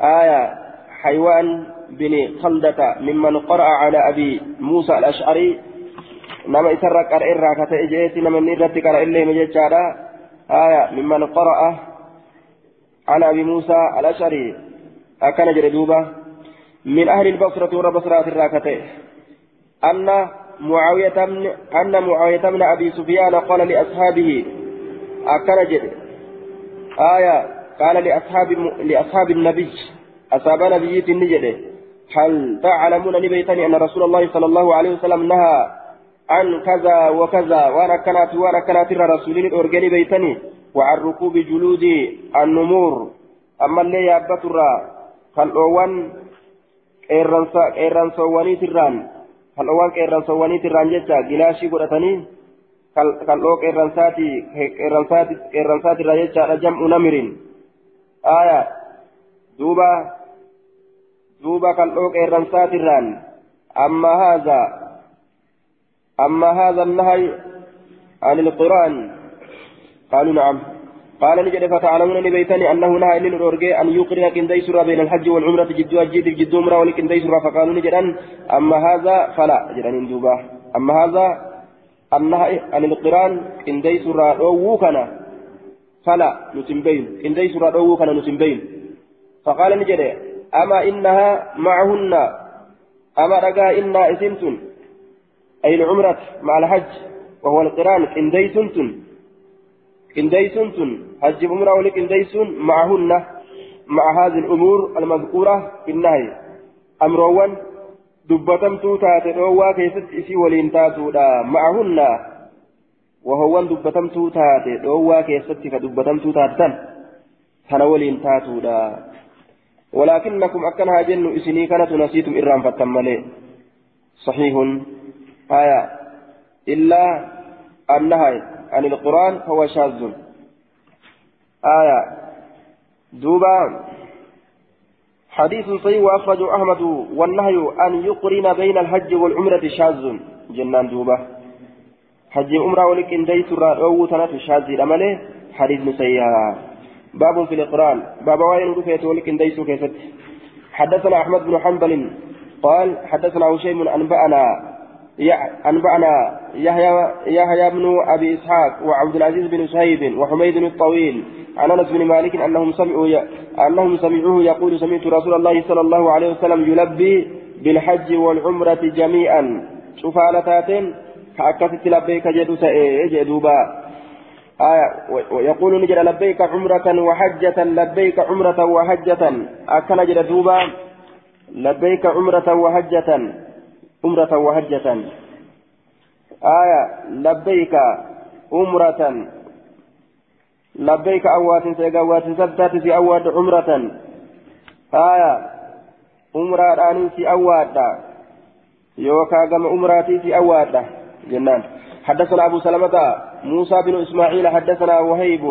آية حيوان بن خلدة ممن قرأ على أبي موسى الأشعري. نما يسرق الإرى كتئجيت نما نيرت قرأ إليه مجيشارا آية ممن قرأ على أبي موسى الأشعري أكن جردوبة من أهل البصرة وربصرات الراكتين أن معاوية بن أن معاوية بن أبي سفيان قال لأصحابه أكنجد آية قال لأصحاب لأصحاب النبي أصحاب نبي النجد هل تعلمون نبيتني أن رسول الله صلى الله عليه وسلم نهى عن كذا وكذا وأنا كانت وأنا كانت الرسولين أرجني بيتني؟ وعن ركوب جلود النمور أما اللي يابت الرا كالأوان إيرانسواني تران kal'oowwan qeerransawwaniiti irraan jecha gilaashii godhatanii kal'oo qeerransaati qeerransaati irraa jechaadha jam'u namirin aya duuba duuba kal'oo qeerransaati irraan amma haadha amma haadha النهي عن القرآن قالوا نعم. قال نجد فتعلمون نبيتني أنه نهى إلي الأورجي أن يقرن كندي سورة بين الحج والعمرة جدوا جد جد عمرة ولكندي سورة. فقالوا نجد أما هذا فلا. جدان دوبا أما هذا النهي عن القرآن كندي سورة أووكنا فلا. نتنبين. كندي سورة أووكنا نتنبين. فقال نجد أما إنها معهن. أما رجاء إنا إسنتن. أي العمرة مع الحج. وهو القرآن كندي سنتن كنديسون تن حج عمره ولكنديسون معهن مع هذه الأمور المذكورة في النهي أمروان دبتمتو تاتي روا كيست إسي ولين تاتو معهن وهو دبتمتو تاتي روا كيست كدبتمتو تاتن كان ولين تاتو ولكنكم أكنها جن إسني كانت نسيتم إرام فتمالي صحيح آية إلا النهي عن القرآن فهو شاذ. آية. دوبا. حديث صحيح وأخرجه أحمد والنهي أن يقرن بين الحج والعمرة شاذ. جنان دوبا. حج عمرة ولكن ديس الرأو تنات شاذ الأمل حديث مسيا باب في القرآن باب وين رفيت ولكن ديس كيست حدثنا أحمد بن حنبل قال حدثنا هشيم أنبأنا أنبأنا يحيى يحيى بن أبي إسحاق وعبد العزيز بن صهيب وحميد الطويل عن أنس بن مالك أنهم سمعوا أنهم سمعوه يقول سمعت رسول الله صلى الله عليه وسلم يلبي بالحج والعمرة جميعا. شوف على تاتين كأكست لبيك جدو جدوبا. آية ويقول نجد لبيك عمرة وحجة لبيك عمرة وحجة. أكن جدوبا لبيك عمرة وحجة. عمرة وحجة آية لبيك عمرة لبيك أوات سيقوات سبتات في أوات عمرة. آية عمرة آنين في أوات. يوكا قم عمراتي في أوات. جنان. حدثنا أبو سلمة موسى بن إسماعيل حدثنا وهيب.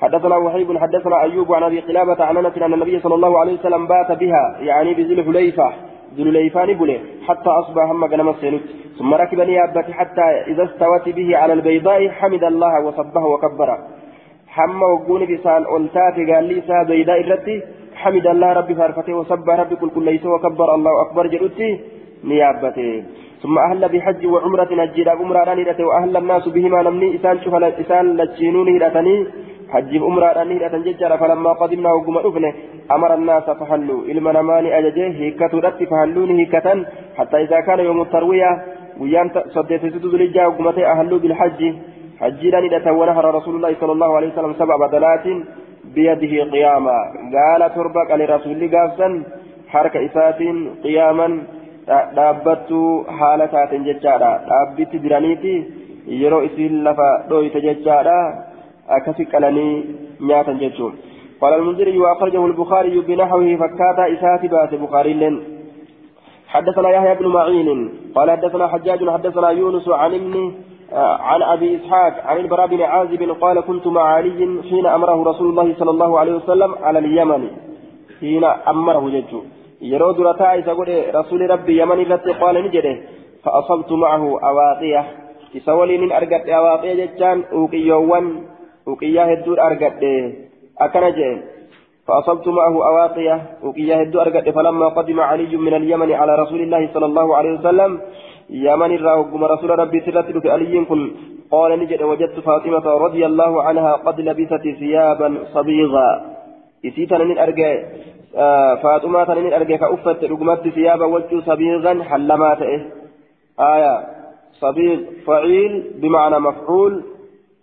حدثنا وهيب حدثنا أيوب عن أبي قلابة عن أن النبي صلى الله عليه وسلم بات بها يعني بذي الحليفة. ذو الحليفان بله حتى أصبح هم قنم السنوت ثم ركب نيابة حتى إذا استوت به على البيضاء حمد الله وصبه وكبر. حم وقون بسان أنتات قال لي سا بيضاء الرتي حمد الله ربي فارفته وسبح ربي كل كل ليس وكبر الله أكبر جلوتي نيابته ثم أهل بحج وعمرة نجد عمرة نيرته وأهل الناس بهما نمني إسان شوف إسان لتشينون هيرتني حج عمرة نيرة ججرة فلما قدمنا وقم أفنه أمر الناس فحلوا إلما نماني أججه هيكة رت فحلون هيكة حتى إذا كان يوم التروية ويان صديت ستدو لجا وقمته أهلوا بالحج حجيلا نيرة ونهر رسول الله صلى الله عليه وسلم سبع بدلات بيده قياما قال تربك لرسول قافسا حركة إسات قياما dhaabbattu haala taateen jechaadha dhaabbitti jiraniiti yeroo isiin lafa dhooyte jechaadha akkasi qalanii nyaatan jechuun قال المنذري وأخرجه البخاري بنحوه فكاتا إسات باس بخاري لن حدثنا يحيى بن معين قال حدثنا حجاج حدثنا يونس عن ابن عن أبي إسحاق عن البراء بن عازب قال كنت مع علي حين أمره رسول الله صلى الله عليه وسلم على اليمن حين أمره جدّو yeroo dura taa isa godhe rasuuli rabbi yaman irratti qaala ni jedhe. Fa'asabtu macahu awaaqiya. Isa waliinin uqiyyaa hedduudha argadhe akkana jedhe فأصبت معه أواقية وقيا هدو أرقد فلما قدم علي من اليمن على رسول الله صلى الله عليه وسلم يمن الراوق رسول ربي سرت علي كن قال نجد وجدت فاطمة رضي الله عنها قد لبست ثيابا صبيغا إسيتنا من أرقى فاطمة تنين أرجع كأفت رقمت ثيابا وجه صبيغا حلما تئه آية صبيغ فعيل بمعنى مفعول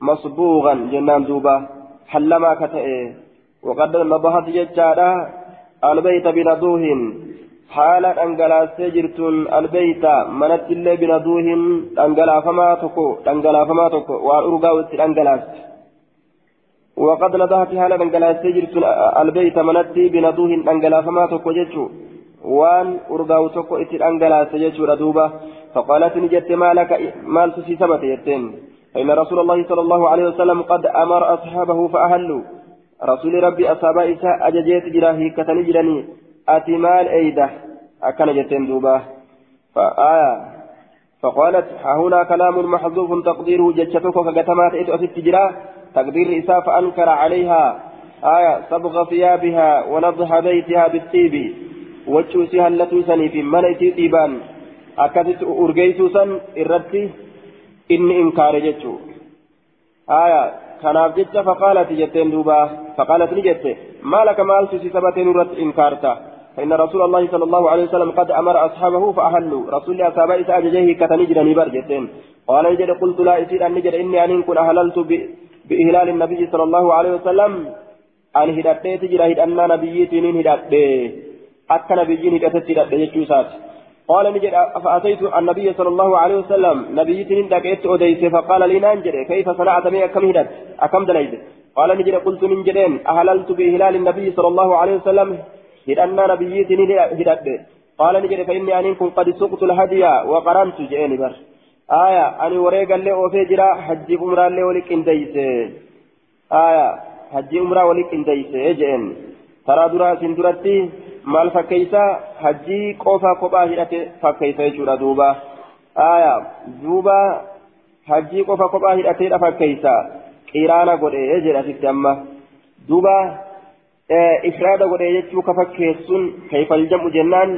مصبوغا جنان دوبا. حلما كتئه وقد نضحت ججارا البيت بنضوه حالة أنجلاستي جرتون. البيت منت الله بنضوه أنجلا فما تكو. أنجلا فما تكو. وأرقاوت أنجلاست وقد نضحت حالا دنجلاس جرت البيت منتي بنضوه دنجلا فما تكو جتشو وان أرغاو تكو إتي دنجلاس جتشو ردوبة فقالت نجت ما لك مال تسي سبت يتين فإن رسول الله صلى الله عليه وسلم قد أمر أصحابه فأهلوا. رسول ربي أصحاب إساء أججيت جراهي كتنجرني أتي مال أيده. أكن جتين دوبة فآية. فقالت هنا كلام محذوف تقديره جتشتك كجتمات إتو أسد جراه تقدير إساء فأنكر عليها. آية. صبغ ثيابها ونضح بيتها بالطيب. وجوسها اللتوسني في منيتي طيبان أكدت أرجيتوسا إردتي إني إنكار جتشو آية kanaaf jecha faqaalati jetteen duuba. Faqaalat ni jette. Maalaka maaltu si sabatee nurratti inkaarta? فإن رسول الله صلى الله عليه وسلم قد أمر أصحابه فأهلوا رسول الله أصحابه إساء جيه كتنجر نبر جتين قال نجد قلت لا إسير أن نجد إني أن كن أهللت بإهلال النبي صلى الله عليه وسلم أن هدأتي تجرى هدأنا نبيتين هدأتي أكا نبيين هدأتي هدأتي يجوسات قال نجد فأتيت النبي صلى الله عليه وسلم نبيتين دقيت أديس فقال لي نانجر كيف صنعت بي؟ أكم هدأت أكم دليل؟ قال نجد قلت من جدين أهللت بإهلال النبي صلى الله عليه وسلم هدأنا نبيتين هدأتي قال نجد فإني أن كن قد سقت الهدي وقرنت جئني بر. آية أنا وريق اللي أوفي جرا حجي عمرة اللي ولك إنديس آية حجي عمرة ولك إنديس إجئن ترى درا سندرتي maal fakkeeysa hajjii qofaa kophaa hidhate fakkeeysa jechuudha duuba aya duuba hajjii qofa kophaa hidhateedha fakkeeysa qiraana godhe jedha sitti amma duuba ifraada godhe jechuu ka fakkeessun kayfal jam'u jennaan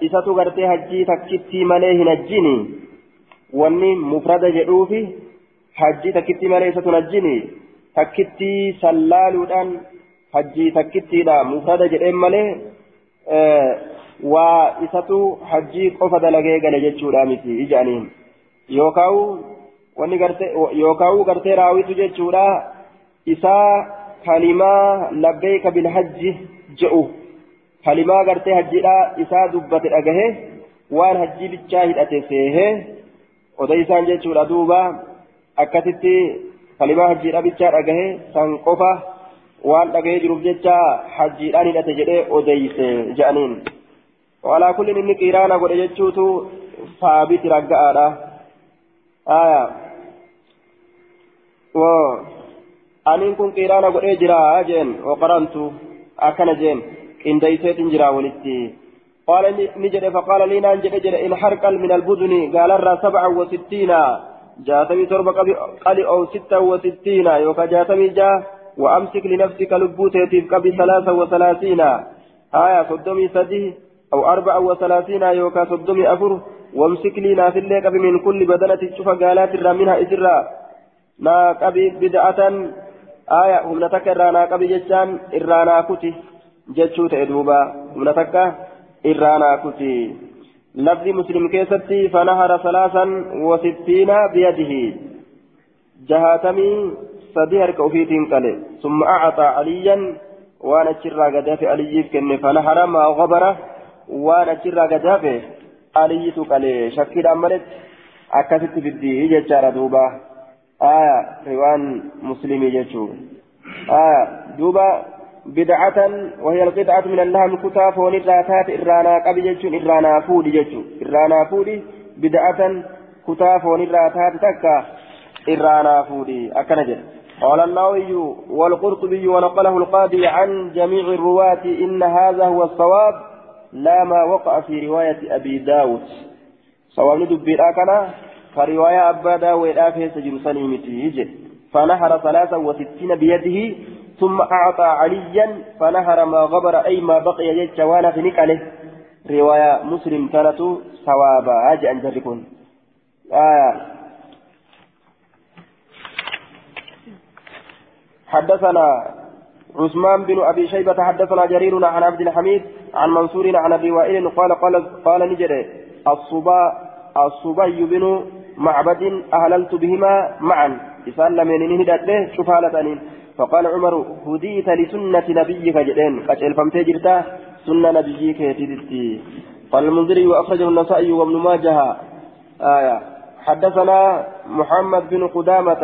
isatu gartee hajjii takkittii malee hin hajjini wanni mufrada jedhuufi hajjii takkittii malee isatu hin hajjini takkittii sallaaluudhaan hajjii takkittiidha mufrada jedheen malee waa isatu hajjii qofa dalagee gale jechuudha miti ija'aniin yookaan wanni gartee yookaan gartee raawitu jechuudha isaa kalimaa labbeeka bilhajji je'u. kalimaa gartee hajjiidha isaa dubbate dhagahe waan hajjii bichaa hidhate seehe odeysaan jechuudha duuba akkasitti kalimaa hajjiidha bichaa dhagahe san qofa waan dhagahee jiruuf jecha hajjiidhaan hidhate jedhee odeyse jedhaniin walaa kullin inni qiraana godhe jechuutu saabiti ragga'aadha aya aniin kun qiraana godhee jira jeen waqarantu akkana jeen قنديسات جرا ولتي قال نجد فقال لي نان جد جد إن حرقل من البدن قال الرا سبعة وستين جاتمي تربة قلي أو ستة وستين يوكا جاتمي جا وأمسك لنفسك لبوتيتيف قبل ثلاثة وثلاثين. آية صدمي سدي أو أربعة وثلاثين يوكا صدمي أفر. وامسك لي نافل قبل من كل بدنة تشوف قالات منها إسرا. نا قبل بدعة. آية هم نتكرر نا قبل جتان إرانا كتي جتشو تأدوبا هم نتكرر إرانا كتي لفظ مسلم كيستي فنهر ثلاثا وستين بيده. جهاتمي sadii harka ofiitiin qale summa acaxaa aliyyan waan achirraa gadaafe aliyyiif kenne fanahara maa gabara waan achirraa gadaafe aliyyitu qale shakkiidhaan maletti akkasitti fiddii jechaadha duuba aya riwaan muslimii jechuu aya duuba بدعة وهي القطعة من اللحم كتا فون الراتات إرانا قبي جتشون إرانا فودي جتشو إرانا فودي بدعة كتا فون الراتات تكا إرانا فودي أكنجل قال النووي والقرطبي ونقله القاضي عن جميع الرواة إن هذا هو الصواب لا ما وقع في رواية أبي داود. صواب ندبي الآكنا فرواية أبا داود آفة سجل سليمته فنهر ثلاثة وستين بيده ثم أعطى عليا فنهر ما غبر أي ما بقي يجت وأنا في نكاله. رواية مسلم كانت صوابا أجي أن جركون آه حدثنا عثمان بن أبي شيبة حدثنا جرير عن عبد الحميد عن منصور عن أبي وائل قال قال قال نجري الصبا الصبي بن معبد أهللت بهما معا. إسان لم ينهدت شفالة فقال عمر هديت لسنة نبيك جدين قتل فمتي سنة نبيك يتدتي قال المنذري وأخرجه النسائي وابن ماجه. آية. حدثنا محمد بن قدامة